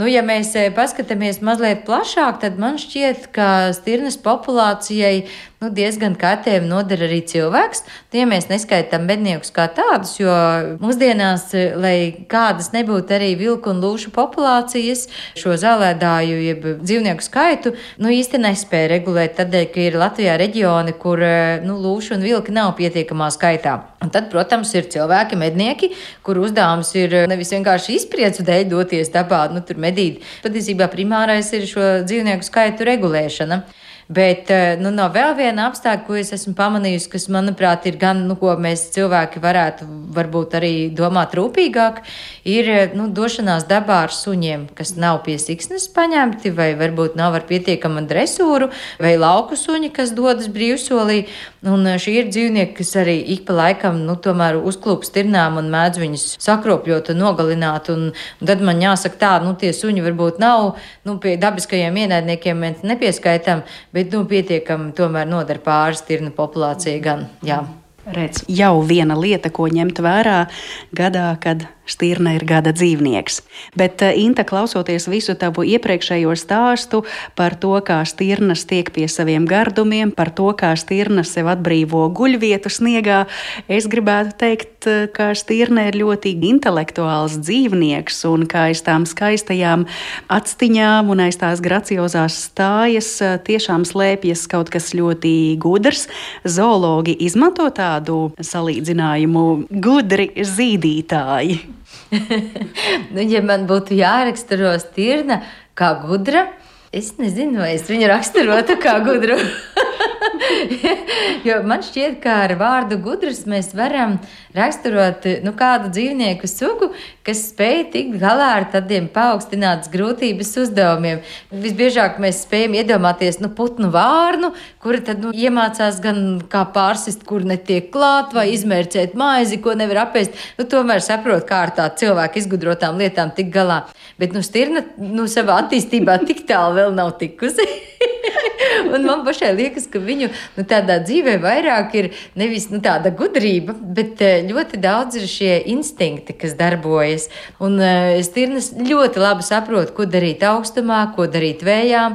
nu, ja mēs paskatāmies mazliet plašāk, tad man šķiet, ka stirnas populācijai nu, diezgan kaitējumi nodara arī cilvēks. Tie mēs neskaitām medniekus kā tādus, jo mūsdienās, lai kādas nebūtu arī vilku un lūšu populācijas, šo zālēdāju, jeb dzīvnieku skaitu, nu īsti nespēja regulēt, tādēļ, ka ir Latvijā reģioni, kur nu, lūšu un vilki nav pietiekamā skaitā. Un tad, protams, ir cilvēki, mednieki, kur uzdevums ir nevis vienkārši izpriecu dēļ doties dabā, nu, tur medīt. Patiesībā primārais ir šo dzīvnieku skaitu regulēšana. Bet eh, nu, no vēl viena apstākļa, ko es esmu pamanījusi, kas, manuprāt, ir gan, nu, ko mēs cilvēki varētu varbūt arī domāt rūpīgāk, ir eh, nu, došanās dabā ar suņiem, kas nav pie siksnas paņemti, vai varbūt nav ar pietiekama dresūru, vai lauku suņi, kas dodas brīvsolī. Un eh, šie ir dzīvnieki, kas arī ik pa laikam, nu, tomēr uzklūp stirnām un mēdz viņus sakropļot un nogalināt. Un, un tad man jāsaka tā, nu, tie suņi varbūt nav, nu, pie dabiskajiem ienaidniekiem mēs nepieskaitām, bet nu, pietiekami tomēr nodara pāris tirnu populācija gan. Jā. Redz, jau viena lieta, ko ņemt vērā gadā, kad Stirna ir gada dzīvnieks. Bet, eh, Inta, klausoties visu tavu iepriekšējo stāstu par to, kā stirnas tiek pie saviem gardumiem, par to, kā stirna sev atbrīvo guļvietu sniegā, es gribētu teikt, eh, ka stirna ir ļoti intelektuāls dzīvnieks un kā aiz tām skaistajām atstiņām un aiz tās graciozās stājas eh, tiešām slēpjas kaut kas ļoti gudrs. Zoologi izmanto tādu salīdzinājumu gudri zīdītāji. (laughs) nu, ja man būtu jāraksturo stirna kā gudra, es nezinu, vai es viņu raksturotu kā gudru. (laughs) (laughs) jo man šķiet, ka ar vārdu gudrs mēs varam raksturot nu, kādu dzīvnieku sugu, kas spēj tikt galā ar tādiem paaugstinātas grūtības uzdevumiem. Visbiežāk mēs spējam iedomāties nu, putnu vārnu, kura tad nu, iemācās gan kā pārsist, kur netiek klāt, vai izmērcēt maizi, ko nevar apēst. Nu, tomēr saprot, kā ar tādu cilvēku izgudrotām lietām tikt galā. Bet nu, stirna nu, savā attīstībā tik tālu vēl nav tikusi. (laughs) (laughs) Un man pašai liekas, ka viņu nu, tādā dzīvē vairāk ir nevis nu, tāda gudrība, bet eh, ļoti daudz ir šie instinkti, kas darbojas. Un uh, stirnas ļoti labi saprot, ko darīt augstumā, ko darīt vējā,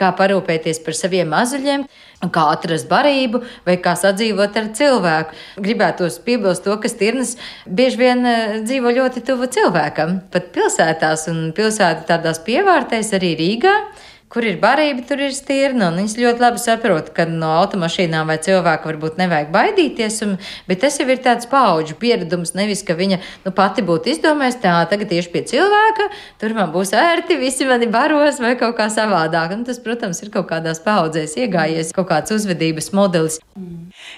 kā parūpēties par saviem mazuļiem kā atrast barību vai kā sadzīvot ar cilvēku. Gribētos piebilst to, ka stirnas bieži vien eh, dzīvo ļoti tuvu cilvēkam, pat pilsētās un pilsētu tādās pievārtēs arī Rīgā kur ir barība, tur ir stirna. Viņas ļoti labi saprot, ka no automašīnām vai cilvēka varbūt nevajag baidīties, un, bet tas jau ir tāds paudžu pieredums. Nevis, ka viņa nu, pati būtu izdomājusi, tā tagad tieši pie cilvēka, tur man būs ērti, visi mani baros vai kaut kā savādāk. Un tas, protams, ir kaut kādās paudzēs iegājies kaut kāds uzvedības modelis.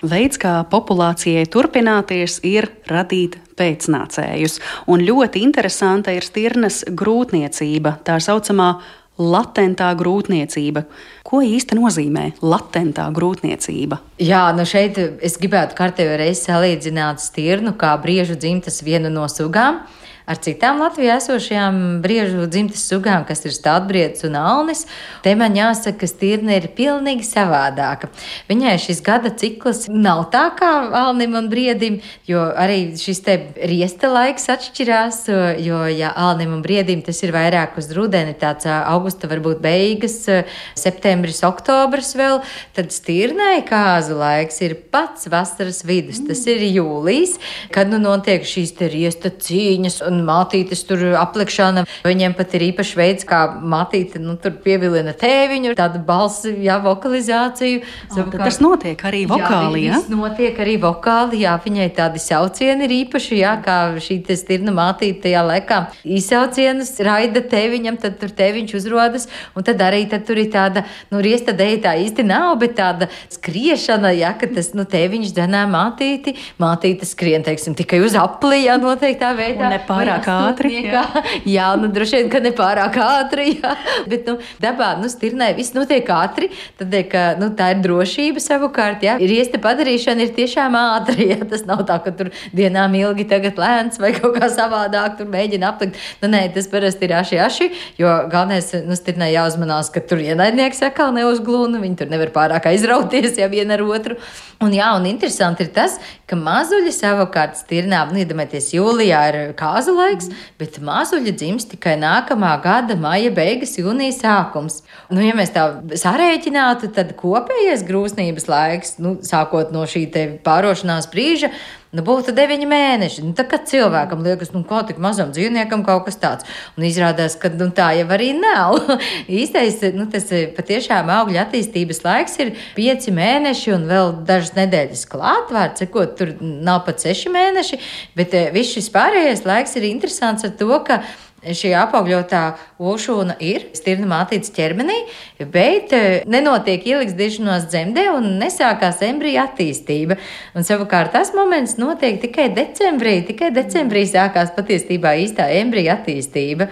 Veids, kā populācijai turpināties, ir radīt pēcnācējus. Un ļoti interesanta ir stirnas grūtniecība, tā saucamā latentā grūtniecība. Ko īsti nozīmē latentā grūtniecība? Jā, nu šeit es gribētu kārtējo reizi salīdzināt stirnu kā briežu dzimtas vienu no sugām ar citām Latvijā esošajām briežu dzimtas sugām, kas ir stādbriedis un alnis, te man jāsaka, ka stirna ir pilnīgi savādāka. Viņai šis gada cikls nav tā kā alnim un briedim, jo arī šis te riesta laiks atšķirās, jo, ja alnim un briedim tas ir vairāk uz rudeni, tāds augusta varbūt beigas, septembris, oktobris vēl, tad stirnai kāzu laiks ir pats vasaras vidus, tas ir jūlijas, kad nu notiek šīs te riesta cīņas un mātītes tur aplikšana. Viņiem pat ir īpašs veids, kā mātīte nu, tur pievilina tēviņu, tādu balsi, jā, vokalizāciju. Savukārt, tas notiek arī vokāli, jā? Tas notiek arī vokāli, jā, viņai tādi saucieni ir īpaši, jā, kā šī stirna mātīte tajā laikā izsaucienus raida tēviņam, tad tur tēviņš uzrodas, un tad arī tad tur ir tāda, nu, riesta dēļ tā īsti nav, bet tāda skriešana, jā, ka tas, nu, tēviņš dzenā mātīti, mātīte skrien, teiksim, tikai uz apli, jā, noteiktā veidā. Un nepārāk ātri. Jā. (laughs) jā, nu droši vien, ka nepārāk ātri, jā. (laughs) Bet, nu, dabā, nu, stirnai viss notiek ātri, tad, ka, nu, tā ir drošība savukārt, jā. Ir iesta padarīšana ir tiešām ātri, (laughs) jā. Tas nav tā, ka tur dienām ilgi tagad lēns vai kaut kā savādāk tur mēģina aplikt. Nu, nē, tas parasti ir aši, aši, jo galvenais, nu, stirnai jāuzmanās, ka tur ienaidnieks atkal neuzglūna, viņi tur nevar pārāk aizrauties, ja viena ar otru. Un, jā, un interesanti ir tas, ka mazuļi savukārt stirnām, nu, iedomājieties, jūlijā ir kāzu laiks, bet mazuļi dzims tikai nākamā gada maija beigas, jūnija sākums. Nu, ja mēs tā sarēķinātu, tad kopējais grūsnības laiks, nu, sākot no šī pārošanās brīža, Nu, būtu deviņi mēneši. Nu, tā kā cilvēkam liekas, nu, kā tik mazam dzīvniekam kaut kas tāds. Un izrādās, ka nu, tā jau arī nav. (laughs) Īstais, nu, tas patiešām augļa attīstības laiks ir pieci mēneši un vēl dažas nedēļas klāt, vārds sakot, tur nav pat seši mēneši, bet viss šis pārējais laiks ir interesants ar to, ka šī apaugļotā ošūna ir stirna mātītes ķermenī, bet eh, nenotiek ielikstiešanās dzemdē un nesākās embrija attīstība. Un savukārt tas moments notiek tikai decembrī, tikai decembrī sākās patiesībā īstā embrija attīstība.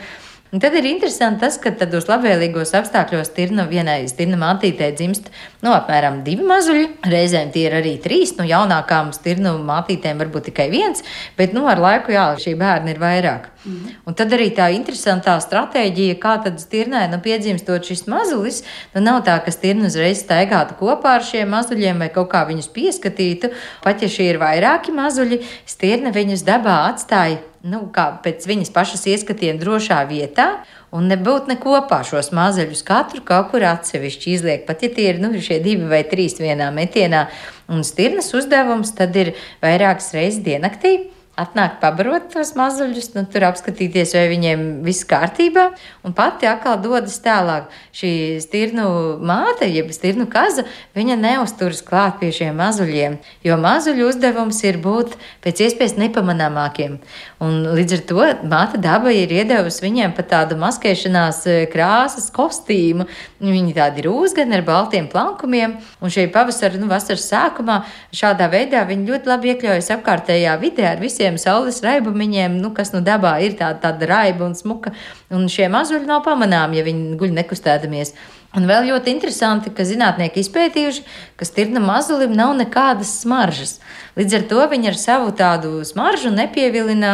Un tad ir interesanti tas, ka tādos labvēlīgos apstākļos tirna vienai stirna mātītē dzimst nu, apmēram divi mazuļi. Reizēm tie ir arī trīs. Nu, jaunākām stirnu mātītēm varbūt tikai viens, bet nu, ar laiku jā, šī bērna ir vairāk. Mm. Un tad arī tā interesantā stratēģija, kā tad stirnai nu, piedzimstot šis mazulis, nu, nav tā, ka stirna uzreiz staigātu kopā ar šiem mazuļiem vai kaut kā viņus pieskatītu. Pat ja šie ir vairāki mazuļi, stirna viņus dabā atstāja nu, kā pēc viņas pašas ieskatiem drošā vietā, un nebūt ne kopā šos mazuļus katru kaut kur atsevišķi izliek. Pat ja tie ir nu, šie divi vai trīs vienā metienā, un stirnas uzdevums tad ir vairākas reizes diennaktī atnāk pabarot tos mazuļus, nu, tur apskatīties, vai viņiem viss kārtībā, un pati atkal dodas tālāk. Šī stirnu māte, jeb stirnu kaza, viņa neusturas klāt pie šiem mazuļiem, jo mazuļu uzdevums ir būt pēc iespējas nepamanāmākiem. Un līdz ar to māte daba ir iedevusi viņiem pat tādu maskēšanās e, krāsas kostīmu. Viņi tādi ir uzgani ar baltiem plankumiem, un šī pavasara, nu, vasaras sākumā šādā veidā viņi ļoti labi iekļaujas apkārtējā vidē ar visiem šiem saules raibumiņiem, nu, kas nu dabā ir tāda, tāda raiba un smuka, un šie mazuļi nav pamanāmi, ja viņi guļ nekustēdamies. Un vēl ļoti interesanti, ka zinātnieki izpētījuši, ka stirna mazulim nav nekādas smaržas. Līdz ar to viņi ar savu tādu smaržu nepievilina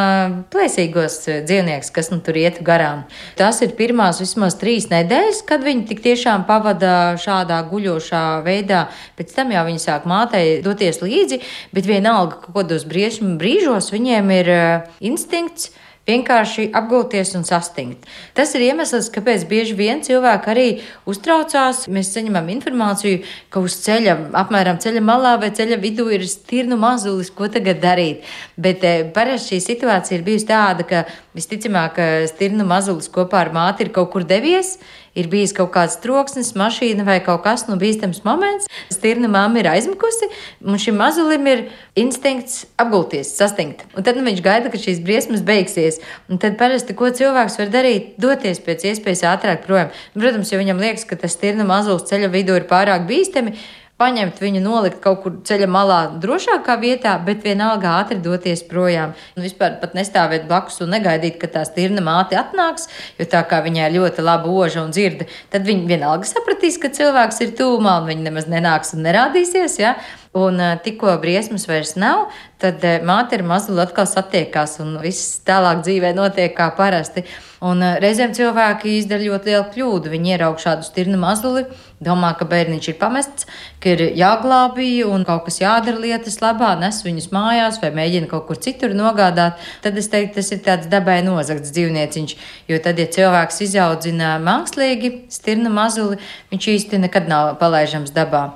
plēsīgos dzīvniekus, kas nu tur iet garām. Tas ir pirmās vismaz trīs nedēļas, kad viņi tik tiešām pavada šādā guļošā veidā. Pēc tam jau viņi sāk mātei doties līdzi, bet vienalga, ka kādos brīžos viņiem ir eh, instinkts vienkārši apgūties un sastingt. Tas ir iemesls, kāpēc bieži vien cilvēki arī uztraucās. Mēs saņemam informāciju, ka uz ceļa, apmēram ceļa malā vai ceļa vidū ir stirnu mazulis, ko tagad darīt. Bet eh, parasti šī situācija ir bijusi tāda, ka visticamāk stirnu mazulis kopā ar māti ir kaut kur devies ir bijis kaut kāds troksnis, mašīna vai kaut kas no nu, bīstams moments. Stirna mamma ir aizmukusi, un šim mazulim ir instinkts apgulties, sastingt. Un tad nu, viņš gaida, ka šīs briesmas beigsies. Un tad parasti, ko cilvēks var darīt, doties pēc iespējas ātrāk projām. Protams, ja viņam liekas, ka tas stirna mazulis ceļa vidū ir pārāk bīstami, paņemt viņu, nolikt kaut kur ceļa malā, drošākā vietā, bet vienalga ātri doties projām. Nu, vispār pat nestāvēt blakus un negaidīt, ka tā stirna māte atnāks, jo tā kā viņai ļoti laba oža un dzirde, tad viņi vienalga sapratīs, ka cilvēks ir tūmā un viņi nemaz nenāks un nerādīsies. Ja? Un tikko briesmas vairs nav, tad māte ar mazuli atkal satiekās, un viss tālāk dzīvē notiek kā parasti. Un reizēm cilvēki izdara ļoti lielu kļūdu. Viņi ieraug šādu stirnu mazuli, domā, ka bērniņš ir pamests, ka ir jāglābī un kaut kas jādara lietas labā, nes viņus mājās vai mēģina kaut kur citur nogādāt. Tad es teiktu, tas ir tāds dabai nozagts dzīvnieciņš. Jo tad, ja cilvēks izaudzina mākslīgi stirnu mazuli, viņš īsti nekad nav palaižams dabā.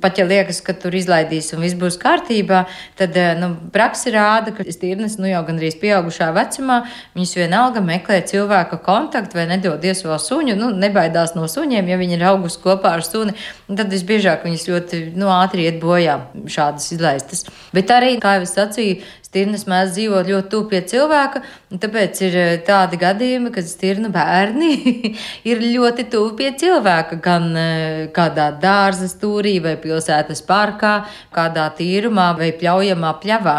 Pat ja liekas, ka tur izlaidīs un viss būs kārtībā, tad eh, nu, praksa rāda, ka stirnas nu, jau gandrīz pieaugušā vecumā viņas vienalga meklē cilvēka kontaktu vai nedodies vēl suņu. Nu, nebaidās no suņiem, ja viņi ir augusi kopā ar suni. Tad visbiežāk viņas ļoti nu, ātri iet bojā šādas izlaistas. Bet arī, kā jau es sacīju, stirnas mēdz dzīvot ļoti tuvu pie cilvēka, tāpēc ir eh, tādi gadījumi, kad stirnu bērni (laughs) ir ļoti tuvu pie cilvēka, gan eh, kādā dārza stūrī vai pilsētas parkā, kādā tīrumā vai pļaujamā pļavā.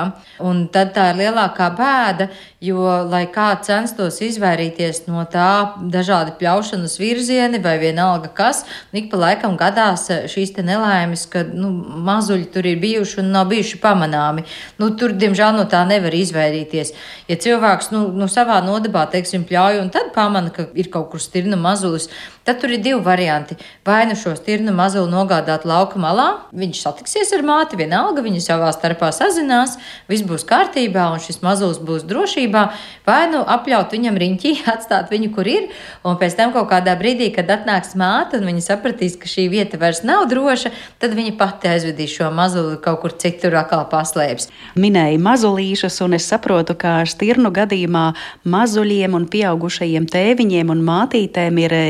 Un tad tā ir lielākā bēda, jo, lai kā censtos izvairīties no tā dažādi pļaušanas virzieni vai vienalga kas, ik pa laikam gadās eh, šīs nelaimes, ka nu, mazuļi tur ir bijuši un nav bijuši pamanāmi. Nu, tur, diemžēl, no tā nevar izvairīties. Ja cilvēks nu, nu, savā nodabā, teiksim, pļauj un tad pamana, ka ir kaut kur stirna mazulis, tad tur ir divi varianti. Vai nu šo stirna mazuli nogādāt lauka malā, viņš satiksies ar māti, vienalga viņi savā starpā sazinās, viss būs kārtībā un šis mazulis būs drošībā, vai nu apļaut viņam riņķī, (laughs) atstāt viņu, kur ir, un pēc tam kaut kādā brīdī, kad atnāks māte un viņa sapratīs, ka šī vieta vairs nav droša, tad viņa pati aizvedīs šo mazuli kaut kur citur atkal paslēps. Minēja mazulīšus, un es saprotu, ka stirnu gadījumā mazuļiem un pieaugušajiem tēviņiem un mātītēm ir eh,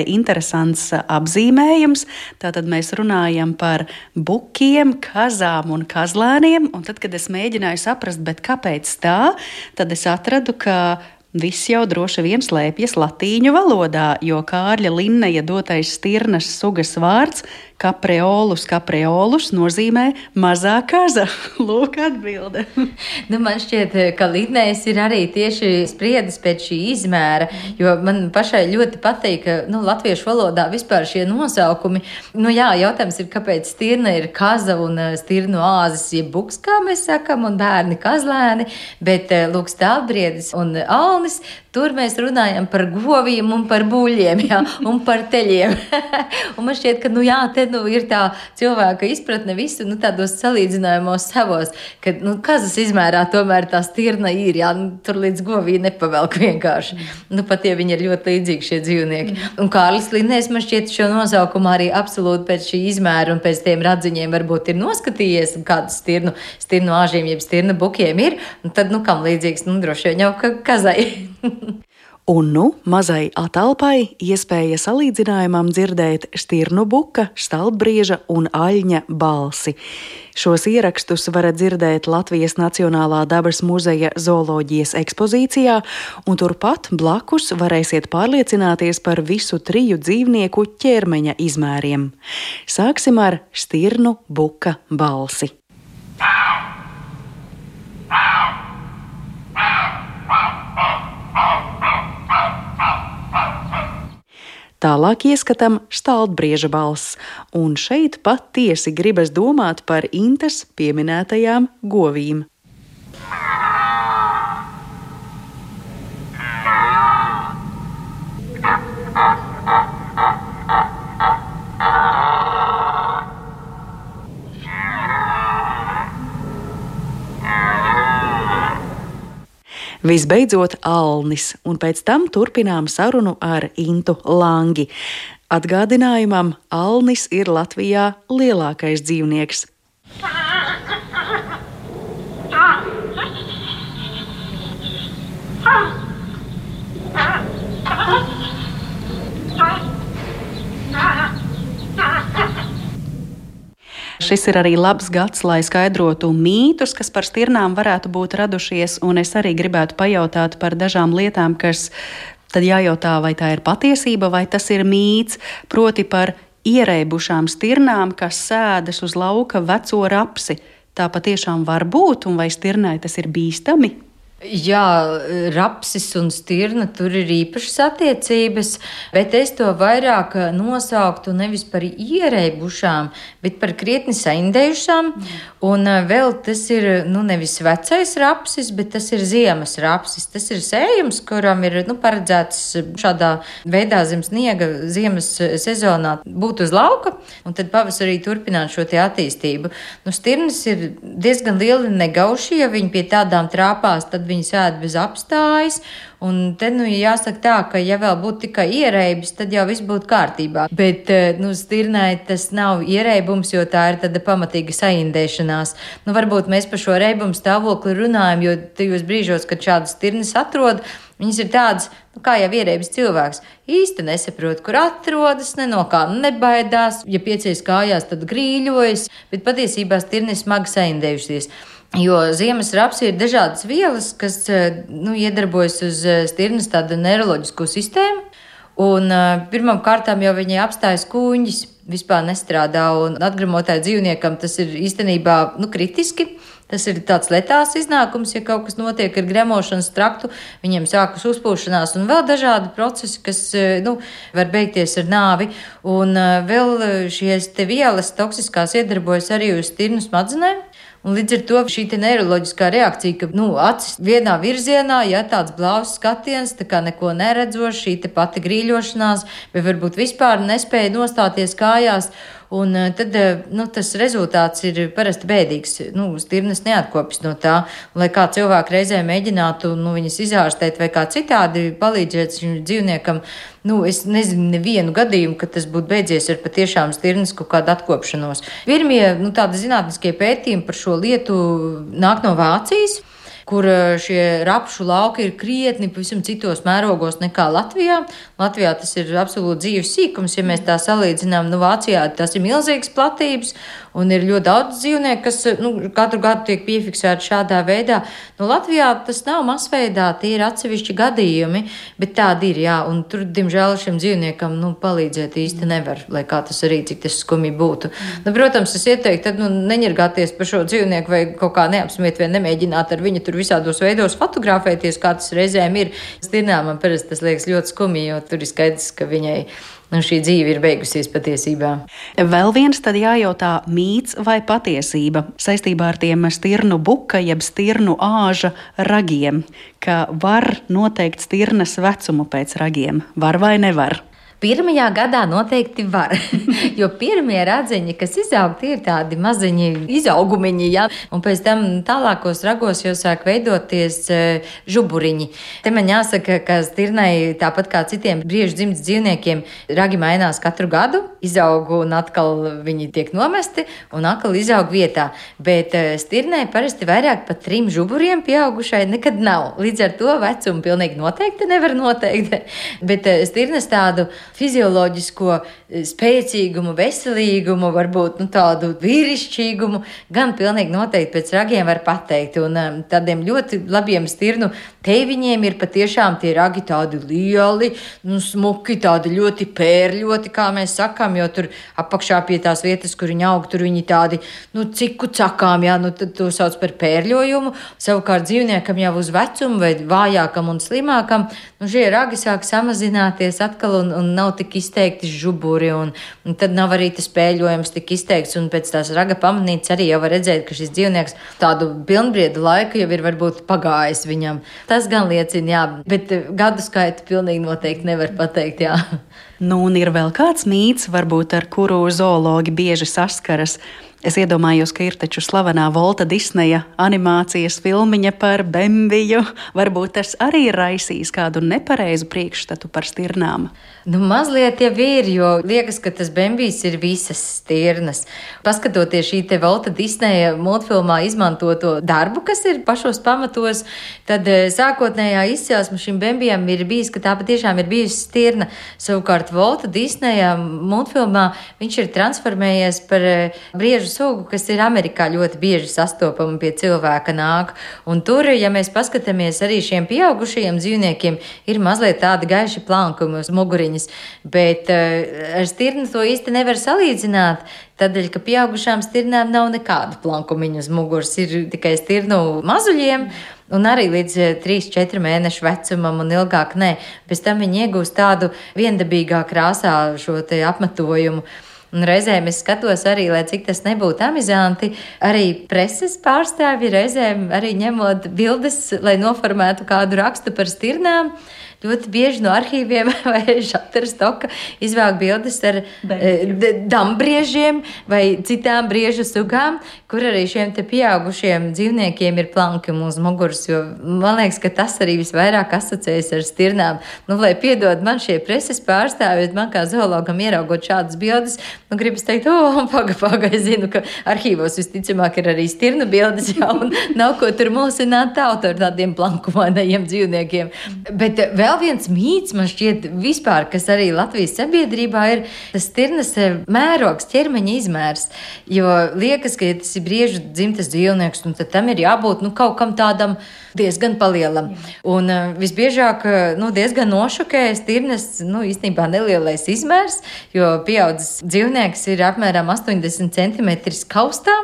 interesants apzīmējums. Tātad mēs runājam par bukiem, kazām un kazlēniem, un tad, kad es mēģināju saprast, kāpēc tā, tad es atradu, ka viss jau droši vien slēpjas latīņu valodā, jo Kārļa Linneja dotais stirnas sugas vārds Kapreolus, kapreolus nozīmē mazā kaza. (laughs) Lūk, atbilde. (laughs) nu, man šķiet, ka Lidnējs ir arī tieši spriedis pēc šī izmēra, jo man pašai ļoti patīk, ka nu, latviešu valodā vispār šie nosaukumi. Nu, jā, jautājums ir, kāpēc stirna ir kaza un eh, stirnu āzis, jeb buks, kā mēs sakam, un bērni kazlēni, bet eh, lūk, stāvbriedis un alnis, tur mēs runājam par goviem un par buļļiem, jā, un par teļiem. (laughs) un man šķiet, ka, nu jā, te nu, ir tā cilvēka izpratne visu nu, tādos salīdzinājumos savos, ka nu, kazas izmērā tomēr tā stirna ir. Jā, nu, tur līdz govī nepavelk vienkārši. Nu, pat ja viņi ir ļoti līdzīgi šie dzīvnieki. Un Kārlis Linnēs man šķiet šo nosaukumu arī absolūti pēc šī izmēra un pēc tiem radziņiem varbūt ir noskatījies, kādas stirnu, stirnu āžiem, jeb stirnu bukiem ir. Un tad, nu, kam līdzīgs, nu, droši vien jau ka kazai. (laughs) Un nu mazai atalpai iespēja salīdzinājumam dzirdēt stirnu buka, stalbrieža un aļņa balsi. Šos ierakstus varat dzirdēt Latvijas Nacionālā dabas muzeja zooloģijas ekspozīcijā, un turpat blakus varēsiet pārliecināties par visu triju dzīvnieku ķermeņa izmēriem. Sāksim ar stirnu buka balsi. Wow! Wow! Tālāk ieskatām stāvbrieža balss, un šeit patiesi gribas domāt par Intas pieminētajām govīm. Visbeidzot, Alnis, un pēc tam turpinām sarunu ar Intu Langi. Atgādinājumam, Alnis ir Latvijā lielākais dzīvnieks. Šis ir arī labs gads, lai skaidrotu mītus, kas par stirnām varētu būt radušies, un es arī gribētu pajautāt par dažām lietām, kas tad jājautā, vai tā ir patiesība vai tas ir mīts, proti par ierēbušām stirnām, kas sēdas uz lauka veco rapsi. Tā patiešām var būt, un vai stirnai tas ir bīstami? Jā, rapsis un stirna tur ir īpašas attiecības, bet es to vairāk nosauktu nevis par ierēbušām, bet par krietni saindējušām. Un eh, vēl tas ir nu, nevis vecais rapsis, bet tas ir ziemas rapsis. Tas ir sējums, kuram ir nu, paredzēts šādā veidā zem sniega ziemas sezonā būt uz lauka un tad pavasarī turpināt šo attīstību. Nu, stirnas ir diezgan lieli negauši, ja viņi pie tādām trāpās, tad viņi sēž bez apstājas. Un te nu jāsaka tā, ka ja vēl būtu tikai ierēbis, tad jau viss būtu kārtībā. Bet, eh, nu, stirnai tas nav ierēbums, jo tā ir tāda pamatīga saindēšanās. Nu, varbūt mēs par šo reibumu stāvokli runājam, jo tajos brīžos, kad šādas stirnas atrod, Viņas ir tādas, nu, kā jau ierēbis cilvēks. īsti nesaprot, kur atrodas, ne no kā nebaidās. Ja piecīs kājās, tad grīļojas, bet patiesībā stirni smagi saindējušies. Jo ziemas rapsi ir dažādas vielas, kas eh, nu, iedarbojas uz eh, stirnas tādu neiroloģisko sistēmu. Un, uh, pirmām kārtām jau viņai apstājas kūņģis, vispār nestrādā. Un atgremotāju dzīvniekam tas ir īstenībā nu, kritiski. Tas ir tāds letāls iznākums, ja kaut kas notiek ar gremošanas traktu, viņiem sākas uzpūšanās un vēl dažādi procesi, kas nu, var beigties ar nāvi. Un vēl šīs vielas toksiskās iedarbojas arī uz stirnu smadzenēm. Un līdz ar to šī neiroloģiskā reakcija, ka nu, acis vienā virzienā, ja tāds blāvs skatiens, tā kā neko neredzošs, šī pati grīļošanās, vai varbūt vispār nespēja nostāties kājās. Un eh, tad eh, nu, tas rezultāts ir parasti bēdīgs. Nu, stirnas neatkopjas no tā, lai kā cilvēki reizē mēģinātu nu, viņas izārstēt vai kā citādi palīdzēt šim dzīvniekam. Nu, es nezinu nevienu gadījumu, kad tas būtu beidzies ar patiešām stirnas kaut kādu atkopšanos. Pirmie nu, tādi zinātniskie pētījumi par šo lietu nāk no Vācijas. Kur šie rapšu lauki ir krietni pavisam citos mērogos nekā Latvijā. Latvijā tas ir absolūti dzīves sīkums, ja mēs tā salīdzinām. Nu, Vācijā tas ir milzīgs platības, un ir ļoti daudz dzīvnieku, kas nu, katru gadu tiek piefiksēti šādā veidā. Nu, Latvijā tas nav masveidā, tie ir atsevišķi gadījumi, bet tādi ir, jā, un tur, diemžēl, šim dzīvniekam nu, palīdzēt īsti nevar, lai kā tas arī, cik tas skumji būtu. Nu, protams, es ieteiktu, tad nu, neņirgāties par šo dzīvnieku vai kaut kā neapsmiet vai nemēģināt ar viņu tur visādos veidos fotografēties, kā tas reizēm ir. Stirnām man parasti tas liekas ļoti skumji, jo tur ir skaidrs, ka viņai nu, šī dzīve ir beigusies patiesībā. Vēl viens tad jājautā mīts vai patiesība saistībā ar tiem stirnu buka jeb stirnu āža ragiem, ka var noteikt stirnas vecumu pēc ragiem. Var vai nevar? Pirmajā gadā noteikti var, (laughs) jo pirmie radziņi, kas izaug, tie ir tādi maziņi izaugumiņi, ja? un pēc tam tālākos ragos jau sāk veidoties e, žuburiņi. Te man jāsaka, ka stirnai, tāpat kā citiem briežu dzimts dzīvniekiem, ragi mainās katru gadu, izaug un atkal viņi tiek nomesti un atkal izaug vietā. Bet e, stirnai parasti vairāk par trim žuburiem pieaugušai nekad nav. Līdz ar to vecumu pilnīgi noteikti nevar noteikt. (laughs) Bet e, stirnas tādu fizioloģisko eh, spēcīgumu, veselīgumu, varbūt nu, tādu vīrišķīgumu, gan pilnīgi noteikti pēc ragiem var pateikt. Un um, tādiem ļoti labiem stirnu teiviņiem ir patiešām tie ragi tādi lieli, nu, smuki, tādi ļoti pērļoti, kā mēs sakām, jo tur apakšā pie tās vietas, kur viņi aug, tur viņi tādi, nu, ciku cakām, jā, nu, to sauc par pērļojumu. Savukārt dzīvniekam jau uz vecumu vai vājākam un slimākam, nu, šie ragi sāk samazināties atkal un, un nav tik izteikti žuburi, un, un tad nav arī tas spēļojums tik izteikts. Un pēc tās raga pamanīts arī jau var redzēt, ka šis dzīvnieks tādu pilnbriedu laiku jau ir varbūt pagājis viņam. Tas gan liecina, jā, bet gadu skaitu pilnīgi noteikti nevar pateikt, jā. Nu, un ir vēl kāds mīts, varbūt ar kuru zoologi bieži saskaras. Es iedomājos, ka ir taču slavenā Volta Disneja animācijas filmiņa par Bembiju. Varbūt tas arī ir raisījis kādu nepareizu priekšstatu par stirnām. Nu, mazliet jau ir, jo liekas, ka tas Bembijs ir visas stirnas. Paskatoties šī te Volta Disneja multfilmā izmantoto darbu, kas ir pašos pamatos, tad eh, sākotnējā izcelsme šim Bembijam ir bijis, ka tā patiešām ir bijusi stirna. Savukārt Volta Disneja multfilmā viņš ir transformējies par eh, briežu sugu, kas ir Amerikā ļoti bieži sastopama pie cilvēka nāk. Un tur, ja mēs paskatāmies arī šiem pieaugušajiem dzīvniekiem, ir mazliet tādi gaiši plankumi uz muguriņas, bet uh, ar stirnu to īsti nevar salīdzināt. Tādēļ, ka pieaugušām stirnām nav nekāda plankumiņa uz muguras, ir tikai stirnu mazuļiem. Un arī līdz 3-4 mēnešu vecumam, un ilgāk nē. Pēc tam viņi iegūst tādu viendabīgā krāsā šo apmetojumu. Un reizēm es skatos arī, lai cik tas nebūtu amizanti, arī preses pārstāvji reizēm arī ņemot bildes, lai noformētu kādu rakstu par stirnām ļoti bieži no arhīviem (laughs) vai šatera stoka izvēl bildes ar e, dambriežiem vai citām briežu sugām, kur arī šiem pieaugušiem dzīvniekiem ir plankumi uz muguras, man liekas, ka tas arī visvairāk asociējas ar stirnām. Nu, lai piedod man šie preses pārstāvji, man kā zoologam ieraugot šādas bildes, nu, gribas teikt, o, oh, paga, paga, es zinu, ka arhīvos visticamāk ir arī stirnu bildes, (laughs) jā, un nav ko tur mūsināt tautu ar tādiem plankumainajiem dzīvniekiem. Bet vēl vēl viens mīts, man šķiet, vispār, kas arī Latvijas sabiedrībā ir tas tirnas eh, mērogs, ķermeņa izmērs. Jo liekas, ka ja tas ir briežu dzimtas dzīvnieks, tad tam ir jābūt nu, kaut kam tādam diezgan palielam. Un uh, visbiežāk eh, nu, diezgan nošokējas tirnas nu, īstenībā nelielais izmērs, jo pieaudzis dzīvnieks ir apmēram 80 cm kaustā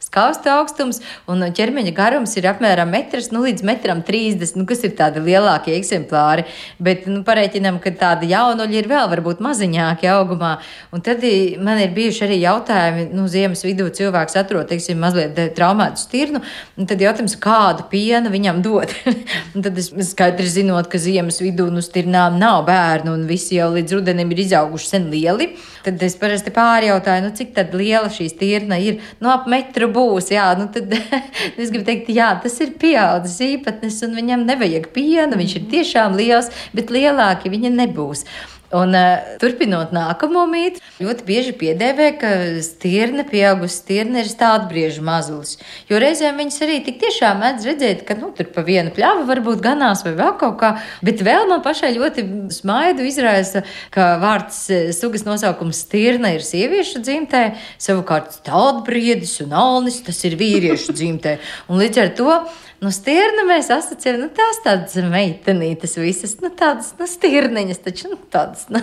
skausta augstums, un ķermeņa garums ir apmēram metrs, nu, līdz metram 30, nu, kas ir tādi lielākie eksemplāri. Bet nu, pareiķinām, ka tādi jaunuļi ir vēl varbūt maziņāki augumā. Un tad man ir bijuši arī jautājumi, nu, ziemas vidū cilvēks atrod, teiksim, mazliet traumētu stirnu, un tad jautājums, kādu pienu viņam dot. (laughs) tad es skaidri zinot, ka ziemas vidū nu, stirnām nav bērnu, un visi jau līdz rudenim ir izauguši sen lieli. Tad es parasti pārjautāju, nu, cik liela šī stirna ir. Nu, ap metru būs. Jā, nu, tad (laughs) es gribu teikt, jā, tas ir pieaudzis īpatnis, un viņam nevajag pienu. Viņš ir tiešām liels, bet lielāki viņa nebūs. Un, uh, turpinot nākamo mītu, ļoti bieži piedēvē, ka stirna, pieaugusi stirna ir stādbriežu mazulis. Jo reizēm viņas arī tik tiešām mēdz redzēt, ka nu, tur pa vienu pļāvu varbūt ganās vai vēl kaut kā. Bet vēl man pašai ļoti smaidu izraisa, ka vārds eh, sugas nosaukums stirna ir sieviešu dzimtē, savukārt stādbriedis un alnis tas ir vīriešu dzimtē. Un līdz ar to Nu, stirna mēs asociējam, nu, tās tādas meitenītes visas, nu, tādas, nu, stirniņas, taču, nu, tādas, nu.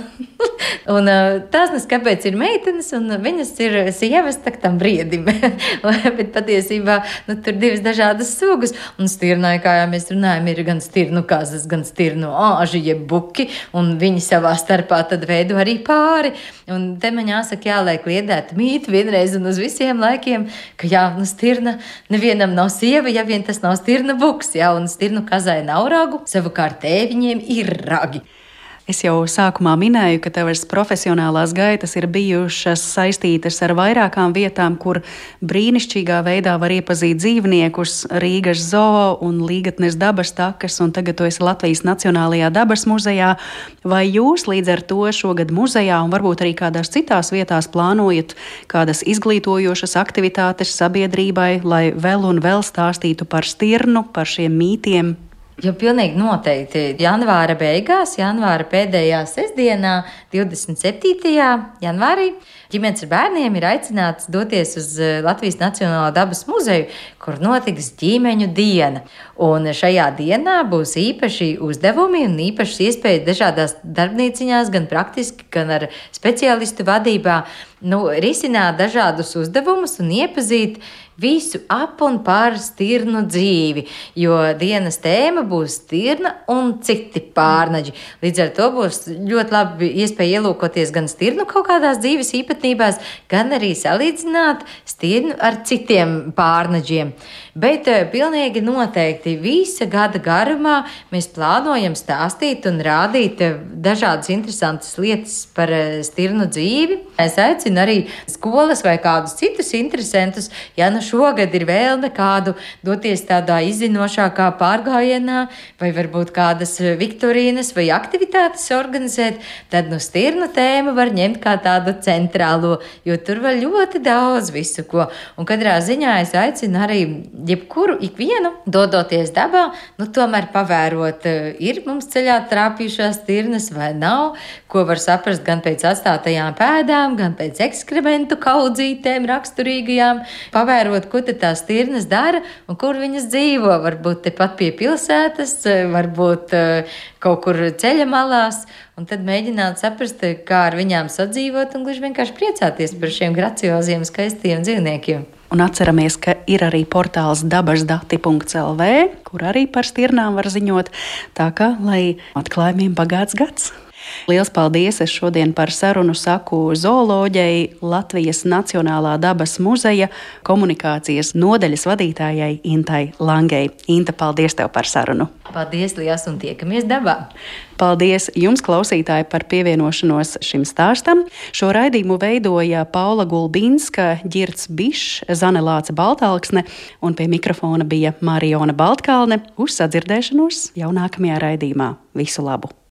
(laughs) un tās, nu, kāpēc ir meitenes, un viņas ir sievas tak tam briedim. (laughs) Bet patiesībā, nu, tur divas dažādas sugas, un stirnai, kā jau mēs runājam, ir gan stirnu kazas, gan stirnu āži, jeb buki, un viņi savā starpā tad veido arī pāri. Un te man jāsaka, jāliek liedēt mīt vienreiz un uz visiem laikiem, ka jā, nu, stirna nevienam nav sieva, ja vien tas nav stirna stirna buks, ja, un stirnu kazai nav ragu, savukārt tēviņiem ir ragi. Es jau sākumā minēju, ka tavas profesionālās gaitas ir bijušas saistītas ar vairākām vietām, kur brīnišķīgā veidā var iepazīt dzīvniekus - Rīgas zoo un Līgatnes dabas takas, un tagad tu esi Latvijas Nacionālajā dabas muzejā. Vai jūs līdz ar to šogad muzejā un varbūt arī kādās citās vietās plānojat kādas izglītojošas aktivitātes sabiedrībai, lai vēl un vēl stāstītu par stirnu, par šiem mītiem, Jo pilnīgi noteikti janvāra beigās, janvāra pēdējā sestdienā, 27. janvārī, ģimenes ar bērniem ir aicināts doties uz eh, Latvijas Nacionālā dabas muzeju, kur notiks ģimeņu diena. Un šajā dienā būs īpaši uzdevumi un īpašas iespējas dažādās darbnīciņās, gan praktiski, gan ar speciālistu vadībā, nu, risināt dažādus uzdevumus un iepazīt visu ap un par stirnu dzīvi, jo dienas tēma būs stirna un citi pārnaģi. Līdz ar to būs ļoti labi iespēja ielūkoties gan stirnu kaut kādās dzīves īpatnībās, gan arī salīdzināt stirnu ar citiem pārnaģiem. Bet eh, pilnīgi noteikti visa gada garumā mēs plānojam stāstīt un rādīt eh, dažādas interesantas lietas par eh, stirnu dzīvi. Es aicinu arī skolas vai kādus citus interesantus, ja nu šogad ir vēlme kādu doties tādā izzinošākā pārgājienā, vai varbūt kādas viktorīnas vai aktivitātes organizēt, tad nu stirnu tēmu var ņemt kā tādu centrālo, jo tur var ļoti daudz visu ko. Un katrā ziņā es aicinu arī jebkuru ikvienu dodoties dabā, nu tomēr pavērot, ir mums ceļā trāpījušās tirnas vai nav, ko var saprast gan pēc atstātajām pēdām, gan pēc ekskrementu kaudzītēm raksturīgajām, pavērot, ko tad tās tirnas dara un kur viņas dzīvo. Varbūt tepat pie pilsētas, varbūt eh, kaut kur ceļa malās, un tad mēģināt saprast, kā ar viņām sadzīvot un gluži vienkārši priecāties par šiem gracioziem, skaistiem dzīvniekiem. Un atceramies, ka ir arī portāls dabasdati.lv, kur arī par stirnām var ziņot. Tā kā lai atklājumiem bagāts gads! Lielas paldies! Es šodien par sarunu saku zooloģijai Latvijas Nacionālā dabas muzeja komunikācijas nodeļas vadītājai Intai Langei. Inta, paldies tev par sarunu! Paldies, Lielas, un tiekamies dabā! Paldies jums, klausītāji, par pievienošanos šim stāstam. Šo raidījumu veidoja Paula Gulbinska, Girts Bišs, Zane Lāca Baltāksne un pie mikrofona bija Mariona Baltkalne. Uz sadzirdēšanos jau nākamajā raidījumā. Visu labu!